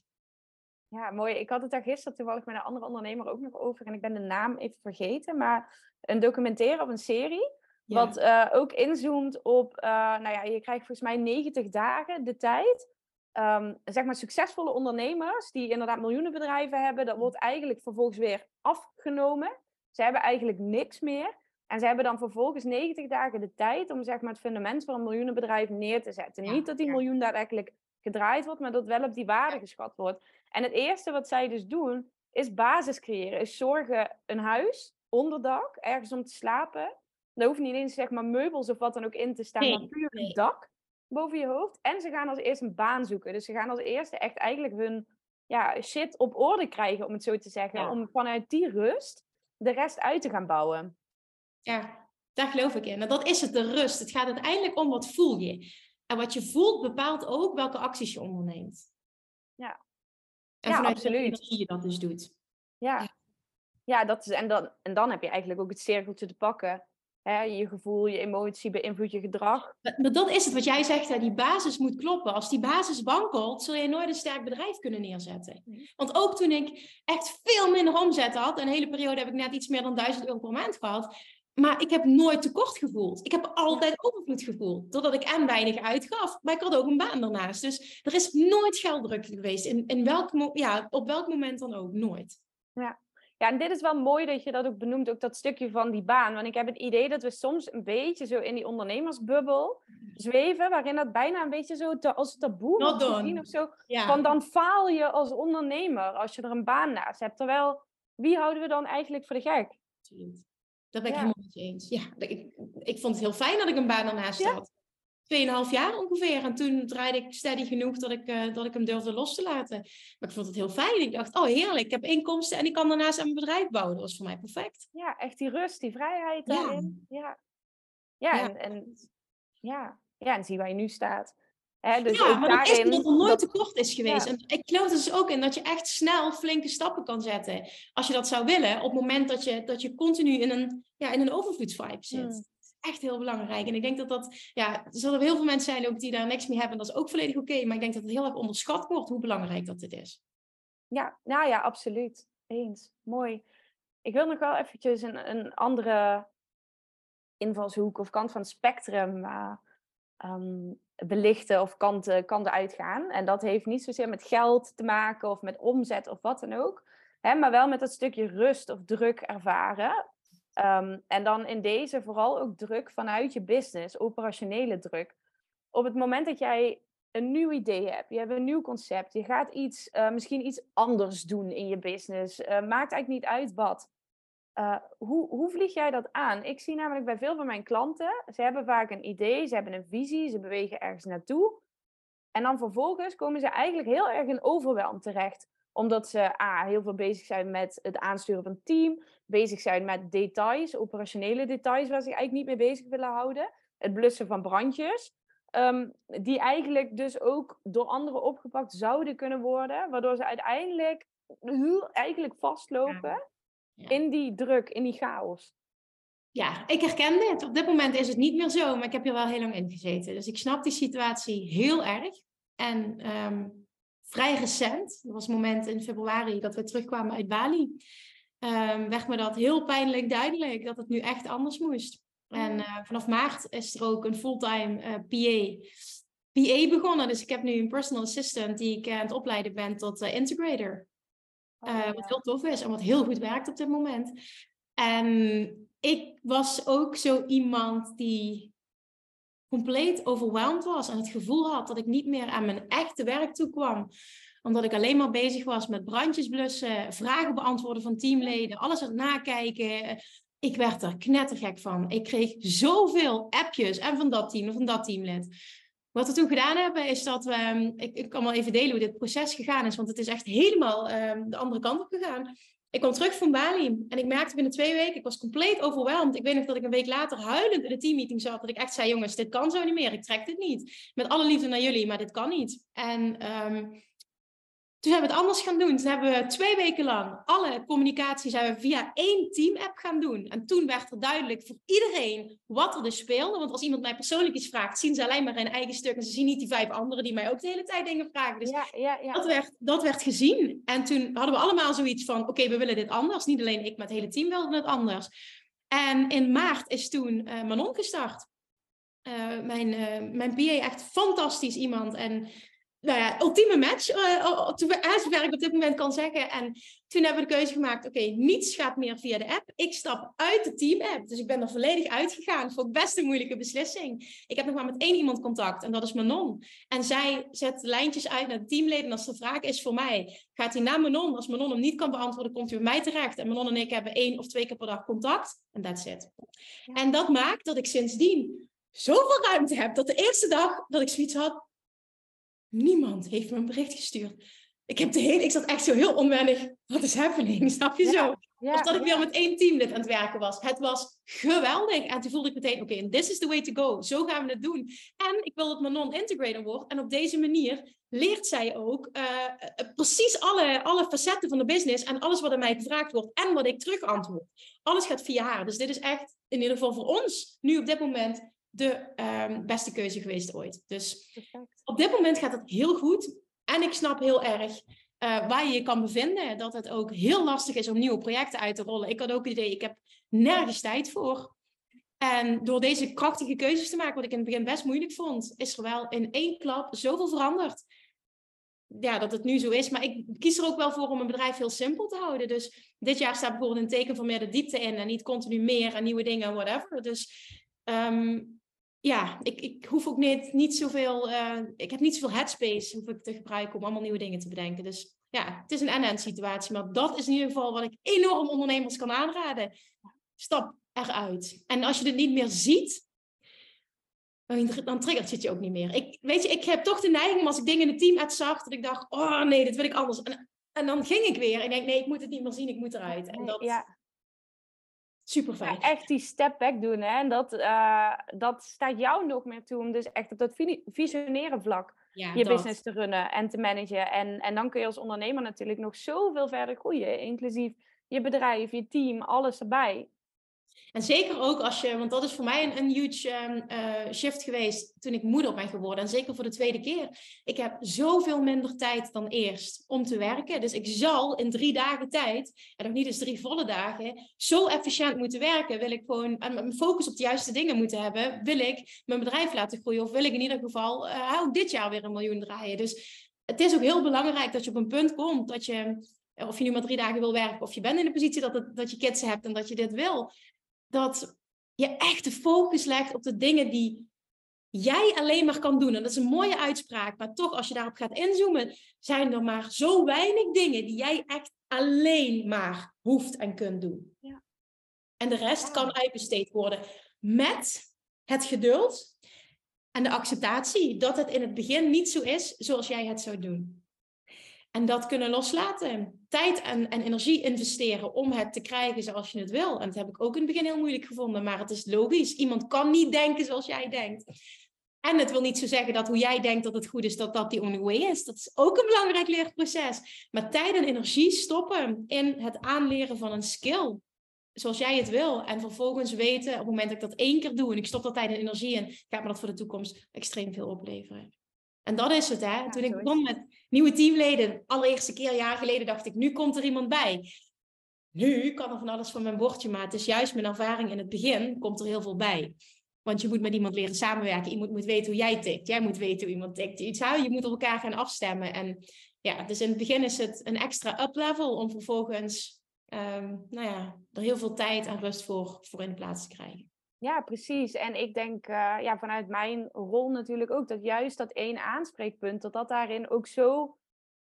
Ja, mooi. Ik had het daar gisteren toevallig met een andere ondernemer ook nog over. En ik ben de naam even vergeten. Maar een documentaire of een serie. Wat uh, ook inzoomt op, uh, nou ja, je krijgt volgens mij 90 dagen de tijd. Um, zeg maar succesvolle ondernemers die inderdaad miljoenen bedrijven hebben. Dat wordt eigenlijk vervolgens weer afgenomen. Ze hebben eigenlijk niks meer. En ze hebben dan vervolgens 90 dagen de tijd om zeg maar, het fundament van een miljoenenbedrijf neer te zetten. Niet dat die miljoen daadwerkelijk gedraaid wordt, maar dat wel op die waarde geschat wordt. En het eerste wat zij dus doen, is basis creëren. Is zorgen een huis, onderdak, ergens om te slapen. Er hoeft niet eens zeg maar meubels of wat dan ook in te staan, maar puur een dak boven je hoofd. En ze gaan als eerste een baan zoeken. Dus ze gaan als eerste echt eigenlijk hun ja, shit op orde krijgen, om het zo te zeggen. Om vanuit die rust de rest uit te gaan bouwen. Ja, daar geloof ik in. En dat is het, de rust. Het gaat uiteindelijk om wat voel je. En wat je voelt bepaalt ook welke acties je onderneemt. Ja. En ja, vanuit absoluut. je dat dus doet. Ja. Ja, dat is, en, dan, en dan heb je eigenlijk ook het cirkeltje te pakken. Hè, je gevoel, je emotie beïnvloedt je gedrag. Maar, dat is het wat jij zegt, hè, die basis moet kloppen. Als die basis wankelt, zul je nooit een sterk bedrijf kunnen neerzetten. Want ook toen ik echt veel minder omzet had, een hele periode heb ik net iets meer dan 1000 euro per maand gehad, maar ik heb nooit tekort gevoeld. Ik heb altijd overvloed gevoeld. Doordat ik en weinig uitgaf. Maar ik had ook een baan daarnaast. Dus er is nooit gelddruk geweest. In, in welk, ja, op welk moment dan ook. Nooit. Ja. ja, en dit is wel mooi dat je dat ook benoemt. Ook dat stukje van die baan. Want ik heb het idee dat we soms een beetje zo in die ondernemersbubbel zweven. Waarin dat bijna een beetje zo te, als taboe wordt gezien of zo. Van dan faal je als ondernemer als je er een baan naast hebt. Terwijl, wie houden we dan eigenlijk voor de gek? Dat ben ik helemaal met je eens. Ja, ik, ik vond het heel fijn dat ik een baan ernaast had. Tweeënhalf jaar ongeveer. En toen draaide ik steady genoeg dat ik, uh, dat ik hem durfde los te laten. Maar ik vond het heel fijn. Ik dacht, oh heerlijk, ik heb inkomsten en ik kan daarnaast aan mijn bedrijf bouwen. Dat was voor mij perfect. Ja, echt die rust, die vrijheid daarin. Ja, ja. ja, En, en, ja. ja, en zie waar je nu staat. Dus ja, maar dat is omdat er nooit tekort is geweest. En ik geloof dus ook in dat je echt snel flinke stappen kan zetten. Als je dat zou willen, op het moment dat je, dat je continu in een, ja, in een overvloedsvibe zit. Mm. Echt heel belangrijk. En ik denk dat dat, ja, er zullen heel veel mensen zijn ook die daar niks mee hebben. Dat is ook volledig oké. maar ik denk dat het heel erg onderschat wordt hoe belangrijk dat dit is. Ja, nou ja, absoluut. Eens. Mooi. Ik wil nog wel eventjes een, een andere invalshoek of kant van het spectrum uh, belichten of kanten, kanten uitgaan. En dat heeft niet zozeer met geld te maken of met omzet of wat dan ook. Hè, maar wel met dat stukje rust of druk ervaren. Ehm, en dan in deze vooral ook druk vanuit je business, operationele druk. Op het moment dat jij een nieuw idee hebt, je hebt een nieuw concept, je gaat iets, uh, misschien iets anders doen in je business, uh, maakt eigenlijk niet uit wat. Uh, hoe, hoe vlieg jij dat aan? Ik zie namelijk bij veel van mijn klanten, ze hebben vaak een idee, ze hebben een visie, ze bewegen ergens naartoe. En dan vervolgens komen ze eigenlijk heel erg in overwelm terecht. Omdat ze A, heel veel bezig zijn met het aansturen van een team, bezig zijn met details, operationele details waar ze eigenlijk niet mee bezig willen houden. Het blussen van brandjes. Um, die eigenlijk dus ook door anderen opgepakt zouden kunnen worden. Waardoor ze uiteindelijk eigenlijk vastlopen in die druk, in die chaos. Ja, ik herken dit. Op dit moment is het niet meer zo, maar ik heb hier wel heel lang in gezeten. Dus ik snap die situatie heel erg. En um, vrij recent, dat was het moment in februari dat we terugkwamen uit Bali, um, werd me dat heel pijnlijk duidelijk dat het nu echt anders moest. En uh, vanaf maart is er ook een fulltime uh, PA, PA begonnen. Dus ik heb nu een personal assistant die ik aan het opleiden ben tot uh, integrator. Uh, wat heel tof is en wat heel goed werkt op dit moment. En ik was ook zo iemand die compleet overweldigd was en het gevoel had dat ik niet meer aan mijn echte werk toe kwam omdat ik alleen maar bezig was met brandjes blussen, vragen beantwoorden van teamleden, alles aan het nakijken, ik werd er knettergek van. Ik kreeg zoveel appjes en van dat team en van dat teamlid. Wat we toen gedaan hebben, is dat we. Ehm, ik, ik kan wel even delen hoe dit proces gegaan is, want het is echt helemaal um, de andere kant op gegaan. Ik kwam terug van Bali en ik merkte binnen twee weken, ik was compleet overweldigd. Ik weet nog dat ik een week later huilend in de teammeeting zat, dat ik echt zei, jongens, dit kan zo niet meer, ik trek dit niet. Met alle liefde naar jullie, maar dit kan niet. En um, toen hebben we het anders gaan doen. Toen hebben we twee weken lang alle communicatie zijn we via één team-app gaan doen. En toen werd er duidelijk voor iedereen wat er dus speelde. Want als iemand mij persoonlijk iets vraagt, zien ze alleen maar hun eigen stuk. En ze zien niet die vijf anderen die mij ook de hele tijd dingen vragen. Dus ja, ja, ja. Dat, werd, dat werd gezien. En toen hadden we allemaal zoiets van, oké, we willen dit anders. Niet alleen ik, maar het hele team wilde het anders. En in maart is toen uh, Manon gestart. Uh, mijn, uh, mijn PA echt fantastisch iemand. En nou ja, ultieme match, uh, zover ik op dit moment kan zeggen. En toen hebben we de keuze gemaakt, oké, niets gaat meer via de app. Ik stap uit de team-app, dus ik ben er volledig uitgegaan. Voor best een moeilijke beslissing. Ik heb nog maar met één iemand contact en dat is Manon. En zij zet lijntjes uit naar de teamleden. En als de vraag is voor mij, gaat hij naar Manon? Als Manon hem niet kan beantwoorden, komt hij bij mij terecht. En Manon en ik hebben één of twee keer per dag contact. En that's it. En dat maakt dat ik sindsdien zoveel ruimte heb, dat de eerste dag dat ik zoiets had, Niemand heeft me een bericht gestuurd. Ik, heb de hele, ik zat echt zo heel onwennig. Wat is happening? *laughs* Snap je zo? of dat ik weer met één teamlid aan het werken was. Het was geweldig. En toen voelde ik meteen, oké, okay, this is the way to go. Zo gaan we het doen. En ik wil dat mijn non-integrator wordt. En op deze manier leert zij ook uh, precies alle, alle facetten van de business. En alles wat aan mij gevraagd wordt. En wat ik terug antwoord. Alles gaat via haar. Dus dit is echt, in ieder geval voor ons, nu op dit moment, de um, beste keuze geweest ooit. Dus Perfect. op dit moment gaat het heel goed. En ik snap heel erg uh, waar je je kan bevinden. Dat het ook heel lastig is om nieuwe projecten uit te rollen. Ik had ook het idee, ik heb nergens tijd voor. En door deze krachtige keuzes te maken, wat ik in het begin best moeilijk vond, is er wel in één klap zoveel veranderd. Ja, dat het nu zo is. Maar ik kies er ook wel voor om een bedrijf heel simpel te houden. Dus dit jaar staat bijvoorbeeld een teken van meer de diepte in en niet continu meer en nieuwe dingen en whatever. Dus um, ja, ik, ik hoef ook niet, niet zoveel, uh, ik heb niet zoveel headspace hoef ik te gebruiken om allemaal nieuwe dingen te bedenken. Dus ja, het is een en-en situatie, maar dat is in ieder geval wat ik enorm ondernemers kan aanraden. Stap eruit. En als je het niet meer ziet, dan triggert het je ook niet meer. Ik, weet je, ik heb toch de neiging als ik dingen in het team uit zag, dat ik dacht, oh nee, dit wil ik anders. En, en dan ging ik weer en ik denk, nee, ik moet het niet meer zien, ik moet eruit. En dat, ja. Super fijn. echt die step back doen. Hè? En dat, uh, dat staat jou nog meer toe om dus echt op dat visioneren vlak je business te runnen en te managen. En, en dan kun je als ondernemer natuurlijk nog zoveel verder groeien. Inclusief je bedrijf, je team, alles erbij. En zeker ook als je, want dat is voor mij een, een huge um, uh, shift geweest toen ik moeder ben geworden. En zeker voor de tweede keer. Ik heb zoveel minder tijd dan eerst om te werken. Dus ik zal in drie dagen tijd, en nog niet eens drie volle dagen, zo efficiënt moeten werken. Wil ik gewoon en mijn focus op de juiste dingen moeten hebben. Wil ik mijn bedrijf laten groeien? Of wil ik in ieder geval uh, ook dit jaar weer een miljoen draaien? Dus het is ook heel belangrijk dat je op een punt komt dat je of je nu maar drie dagen wil werken, of je bent in de positie dat, dat je kids hebt en dat je dit wil, dat je echt de focus legt op de dingen die jij alleen maar kan doen. En dat is een mooie uitspraak, maar toch als je daarop gaat inzoomen, zijn er maar zo weinig dingen die jij echt alleen maar hoeft en kunt doen. Ja. En de rest kan uitbesteed worden met het geduld en de acceptatie dat het in het begin niet zo is zoals jij het zou doen. En dat kunnen loslaten. Tijd en, en energie investeren om het te krijgen zoals je het wil. En dat heb ik ook in het begin heel moeilijk gevonden. Maar het is logisch. Iemand kan niet denken zoals jij denkt. En het wil niet zo zeggen dat hoe jij denkt dat het goed is, dat dat die only way is. Dat is ook een belangrijk leerproces. Maar tijd en energie stoppen in het aanleren van een skill. Zoals jij het wil. En vervolgens weten, op het moment dat ik dat één keer doe en ik stop dat tijd en energie in, gaat me dat voor de toekomst extreem veel opleveren. En dat is het, hè. Toen ik begon met nieuwe teamleden, allereerste keer, een jaar geleden, dacht ik, nu komt er iemand bij. Nu kan er van alles van mijn bordje, maar het is juist mijn ervaring in het begin, komt er heel veel bij. Want je moet met iemand leren samenwerken. Iemand moet weten hoe jij tikt. Jij moet weten hoe iemand tikt. Iets, je moet op elkaar gaan afstemmen. En ja, dus in het begin is het een extra up-level om vervolgens um, nou ja, er heel veel tijd en rust voor, voor in de plaats te krijgen. Ja, precies. En ik denk uh, ja, vanuit mijn rol natuurlijk ook dat juist dat één aanspreekpunt, dat dat daarin ook zo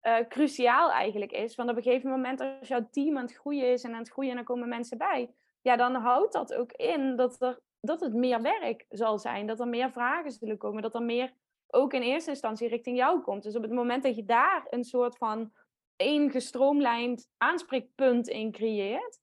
uh, cruciaal eigenlijk is. Want op een gegeven moment als jouw team aan het groeien is en aan het groeien en dan komen mensen bij, ja, dan houdt dat ook in dat, er, dat het meer werk zal zijn. Dat er meer vragen zullen komen. Dat er meer ook in eerste instantie richting jou komt. Dus op het moment dat je daar een soort van één gestroomlijnd aanspreekpunt in creëert,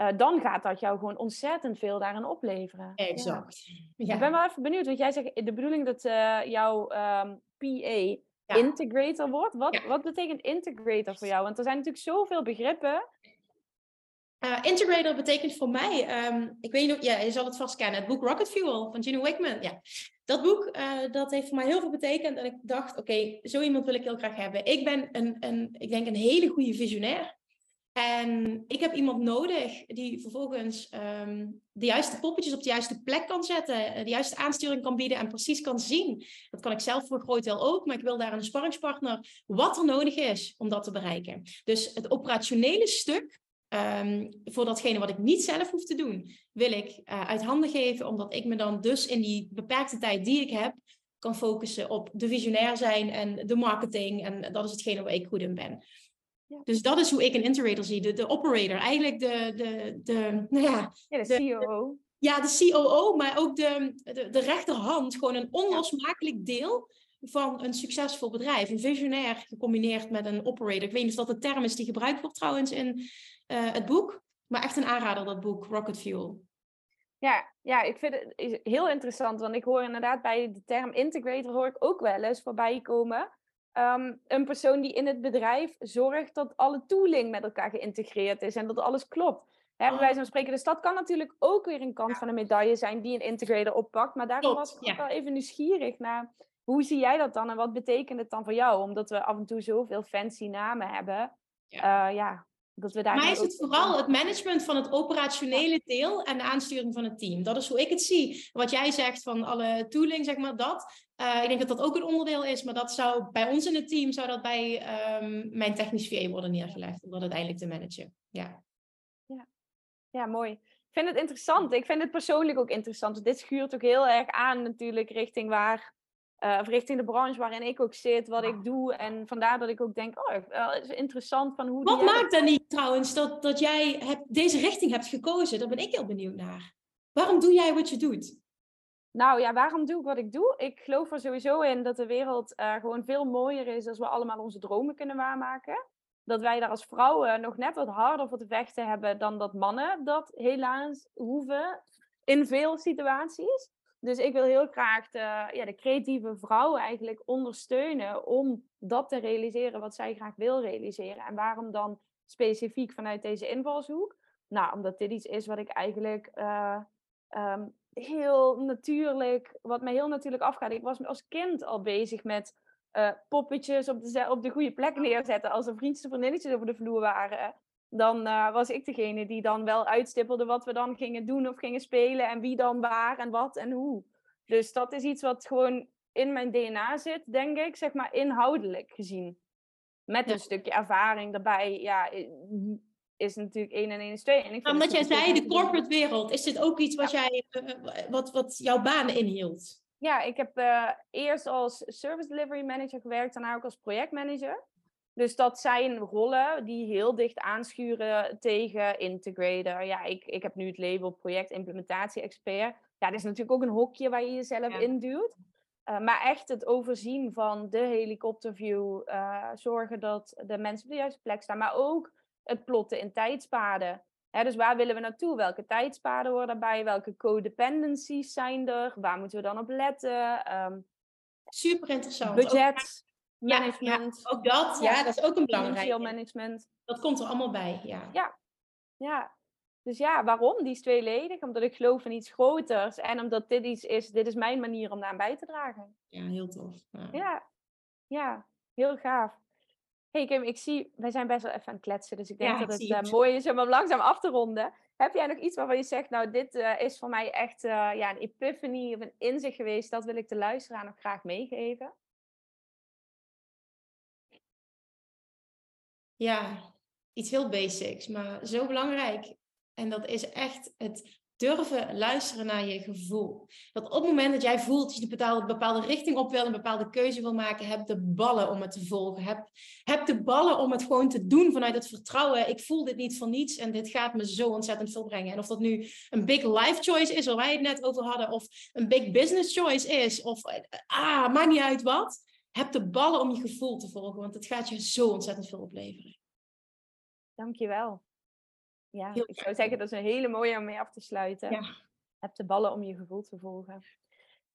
uh, dan gaat dat jou gewoon ontzettend veel daarin opleveren. Exact. Ja. Ik ben wel even benieuwd, want jij zegt de bedoeling dat uh, jouw um, PA integrator wordt. Wat, wat betekent integrator voor jou? Want er zijn natuurlijk zoveel begrippen. Uh, integrator betekent voor mij, um, ik weet niet, ja, je zal het vast kennen, het boek Rocket Fuel van Gino Wickman. Ja. Dat boek, uh, dat heeft voor mij heel veel betekend. En ik dacht, oké, okay, zo iemand wil ik heel graag hebben. Ik ben een, een, ik denk een hele goede visionair. En ik heb iemand nodig die vervolgens um, de juiste poppetjes op de juiste plek kan zetten, eh, de juiste aansturing kan bieden en precies kan zien. Dat kan ik zelf voor een groot deel ook, maar ik wil daar een sparringspartner wat er nodig is om dat te bereiken. Dus het operationele stuk, um, voor datgene wat ik niet zelf hoef te doen, wil ik uh, uit handen geven, omdat ik me dan dus in die beperkte tijd die ik heb, kan focussen op de visionair zijn en de marketing. En dat is hetgene waar ik goed in ben. Dus dat is hoe ik een integrator zie, de, de operator. Eigenlijk de, de, de, nou ja, ja, de, COO. Ja, de COO, maar ook de, de, de rechterhand. Gewoon een onlosmakelijk deel van een succesvol bedrijf. Een visionair gecombineerd met een operator. Ik weet niet of dat de term is die gebruikt wordt trouwens in uh, het boek. Maar echt een aanrader, dat boek, Rocket Fuel. Ja, ja, ik vind het heel interessant. Want ik hoor inderdaad bij de term integrator hoor ik ook wel eens voorbij komen. Um, een persoon die in het bedrijf zorgt dat alle tooling met elkaar geïntegreerd is en dat alles klopt. Hè, bij wijze van spreken, dus dat kan natuurlijk ook weer een kant van een medaille zijn die een integrator oppakt. Maar daarom was ik ja. wel even nieuwsgierig naar hoe zie jij dat dan en wat betekent het dan voor jou? Omdat we af en toe zoveel fancy namen hebben. Ja, uh, ja dat we daar mij is het vooral het management van het operationele deel en de aansturing van het team. Dat is hoe ik het zie. Wat jij zegt van alle tooling, zeg maar dat. Uh, ik denk dat dat ook een onderdeel is, maar dat zou bij ons in het team zou dat bij um, mijn technisch VA worden neergelegd om dat uiteindelijk te managen. Ja. ja. Ja, mooi. Ik vind het interessant. Ik vind het persoonlijk ook interessant. Dit schuurt ook heel erg aan natuurlijk richting waar uh, of richting de branche waarin ik ook zit, wat ik doe. En vandaar dat ik ook denk, oh, het is interessant van hoe... Wat maakt dan niet trouwens dat, dat jij hebt, deze richting hebt gekozen? Daar ben ik heel benieuwd naar. Waarom doe jij wat je doet? Nou ja, waarom doe ik wat ik doe? Ik geloof er sowieso in dat de wereld uh, gewoon veel mooier is als we allemaal onze dromen kunnen waarmaken. Dat wij daar als vrouwen nog net wat harder voor te vechten hebben dan dat mannen dat helaas hoeven in veel situaties. Dus ik wil heel graag de, ja, de creatieve vrouw eigenlijk ondersteunen om dat te realiseren wat zij graag wil realiseren. En waarom dan specifiek vanuit deze invalshoek? Nou, omdat dit iets is wat ik eigenlijk uh, um, heel natuurlijk, wat mij heel natuurlijk afgaat. Ik was als kind al bezig met uh, poppetjes op de, op de goede plek neerzetten. Als er vriendjes of vriendinnetjes over de vloer waren dan uh, was ik degene die dan wel uitstippelde wat we dan gingen doen of gingen spelen en wie dan waar en wat en hoe. Dus dat is iets wat gewoon in mijn DNA zit, denk ik, zeg maar inhoudelijk gezien. Met een stukje ervaring daarbij, ja, is natuurlijk 1 en 1 is 2. En ik Omdat jij zei, de corporate wereld, is dit ook iets wat, jij, eh, eh, wat, wat jouw banen inhield? Ja, ik heb uh, eerst als service delivery manager gewerkt, daarna ook als projectmanager. Dus dat zijn rollen die heel dicht aanschuren tegen integrator. Ja, ik, ik heb nu het label project implementatie expert. Ja, dat is natuurlijk ook een hokje waar je jezelf in duwt. Uh, maar echt het overzien van de helikopterview. Uh, zorgen dat de mensen op de juiste plek staan. Maar ook het plotten in tijdspaden. Hè, dus waar willen we naartoe? Welke tijdspaden horen daarbij? Welke codependencies zijn er? Waar moeten we dan op letten? Um, Super interessant. Budget management. Ja, ook dat, ja, dat is ook een belangrijk. management. Dat komt er allemaal bij, ja. Ja, ja. Dus ja, waarom? Die is tweeledig. Omdat ik geloof in iets groters. En omdat dit iets is, dit is mijn manier om daar bij te dragen. Ja, heel tof. Ja, ja, ja heel gaaf. hey Kim, ik zie, wij zijn best wel even aan het kletsen. Dus ik denk dat het uh, mooi is om hem langzaam af te ronden. Heb jij nog iets waarvan je zegt, nou, dit uh, is voor mij echt uh, ja, een epiphany of een inzicht geweest. Dat wil ik de luisteraar nog graag meegeven? Ja, iets heel basics, maar zo belangrijk. En dat is echt het durven luisteren naar je gevoel. Dat op het moment dat jij voelt dat je een bepaalde, richting op wil, een bepaalde keuze wil maken, heb de ballen om het te volgen. Heb, heb de ballen om het gewoon te doen vanuit het vertrouwen. Ik voel dit niet voor niets en dit gaat me zo ontzettend veel brengen. En of dat nu een big life choice is, waar wij het net over hadden, of een big business choice is, of ah, maakt niet uit wat. Heb de ballen om je gevoel te volgen, want het gaat je zo ontzettend veel opleveren. Dankjewel. Ja, ik zou zeggen dat is een hele mooie om mee af te sluiten. Ja. Heb de ballen om je gevoel te volgen.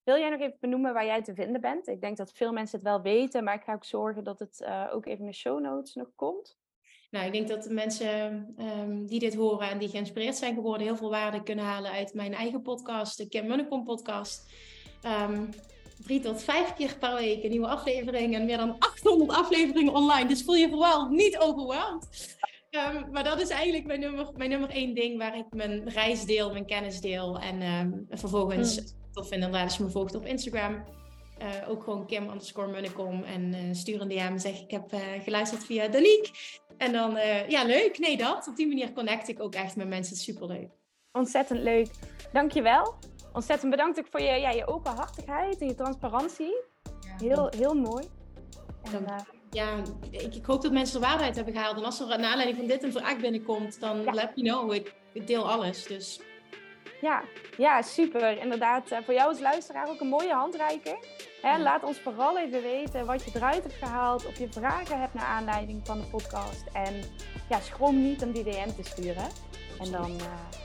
Wil jij nog even benoemen waar jij te vinden bent? Ik denk dat veel mensen het wel weten, maar ik ga ook zorgen dat het uh, ook even in de show notes nog komt. Nou, ik denk dat de mensen um, die dit horen en die geïnspireerd zijn geworden, heel veel waarde kunnen halen uit mijn eigen podcast, de Kim Munnekom podcast. Um, drie tot vijf keer per week een nieuwe aflevering en meer dan 800 afleveringen online. Dus voel je vooral niet overweldigd. Um, maar dat is eigenlijk mijn nummer, mijn nummer één ding waar ik mijn reis deel, mijn kennis deel. En um, vervolgens, mm. tof inderdaad als je me volgt op Instagram. Uh, ook gewoon Kim underscore Munnekom. En uh, stuur een DM en zeg ik heb uh, geluisterd via Danique. En dan, ja leuk. Nee dat. Op die manier connect ik ook echt met mensen. Superleuk. Ontzettend leuk. Dankjewel. Ontzettend bedankt ook voor je, ja, je openhartigheid en je transparantie. Ja, heel, heel mooi. En, ja, ik, ik, hoop dat mensen er waarheid hebben gehaald. En als er naar aanleiding van dit een vraag binnenkomt, dan let me know. Ik, ik, deel alles. Dus. Ja, ja, super. Inderdaad, eh, voor jou als luisteraar ook een mooie handreiking. Hè, laat ons vooral even weten wat je eruit hebt gehaald. Of je vragen hebt naar aanleiding van de podcast. En ja, schroom niet om die DM te sturen. En dan uh,